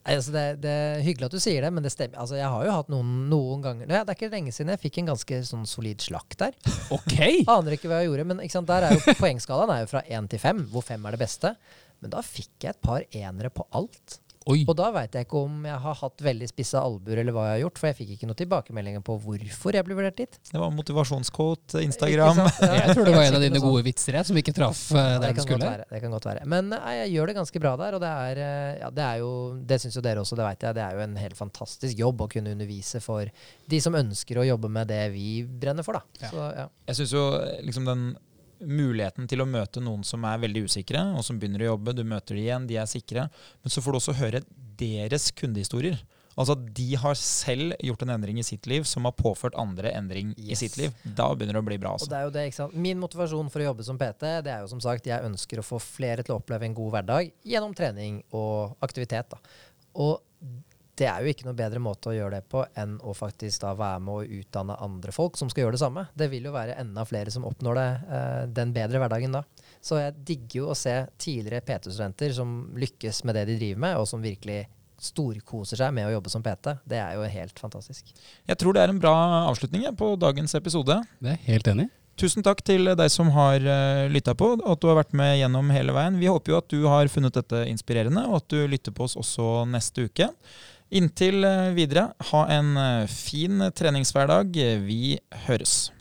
Nei, Altså det, det er hyggelig at du sier det, men det stemmer. Altså jeg har jo hatt noen, noen ganger Det er ikke lenge siden jeg fikk en ganske sånn solid slakt der.
Ok!
Aner ikke hva jeg gjorde, men sant, der er jo poengskalaen er jo fra én til fem, hvor fem er det beste. Men da fikk jeg et par enere på alt.
Oi.
Og da veit jeg ikke om jeg har hatt veldig spissa albuer eller hva jeg har gjort, for jeg fikk ikke noen tilbakemeldinger på hvorfor jeg ble vurdert dit.
Det var motivasjonsquote, Instagram.
Ja,
Jeg tror det var en av dine gode vitser jeg, som ikke traff eh,
Ja,
der
det,
den skulle.
være, det kan godt være. Men nei, jeg gjør det ganske bra der, og det er, eh, ja, det er jo Det syns jo dere også, det veit jeg. Det er jo en helt fantastisk jobb å kunne undervise for de som ønsker å jobbe med det vi brenner for, da.
Ja.
Så, ja.
Jeg syns jo liksom den muligheten til å møte noen som er veldig usikre, og som begynner å jobbe, du møter de igjen, de er sikre, men så får du også høre deres kundehistorier. Altså at de har selv gjort en endring i sitt liv som har påført andre endring i sitt liv. Da begynner det å bli bra.
Og
Altså.
det er jo det, ikke sant? Min motivasjon for å jobbe som PT, det er jo som sagt, jeg ønsker å få flere til å oppleve en god hverdag gjennom trening og aktivitet. da. Og det er jo ikke noe bedre måte å gjøre det på enn å faktisk da være med å utdanne andre folk som skal gjøre det samme. Det vil jo være enda flere som oppnår det, eh, den bedre hverdagen da. Så jeg digger jo å se tidligere PT-studenter som lykkes med det de driver med, og som virkelig storkoser seg med å jobbe som PT. Det er jo helt fantastisk.
Jeg tror det er en bra avslutning på dagens episode.
Det er helt enig.
Tusen takk til deg som har uh, lytta på, og at du har vært med gjennom hele veien. Vi håper jo at du har funnet dette inspirerende, og at du lytter på oss også neste uke. Inntil eh, videre, ha en eh, fin treningshverdag. Vi høres.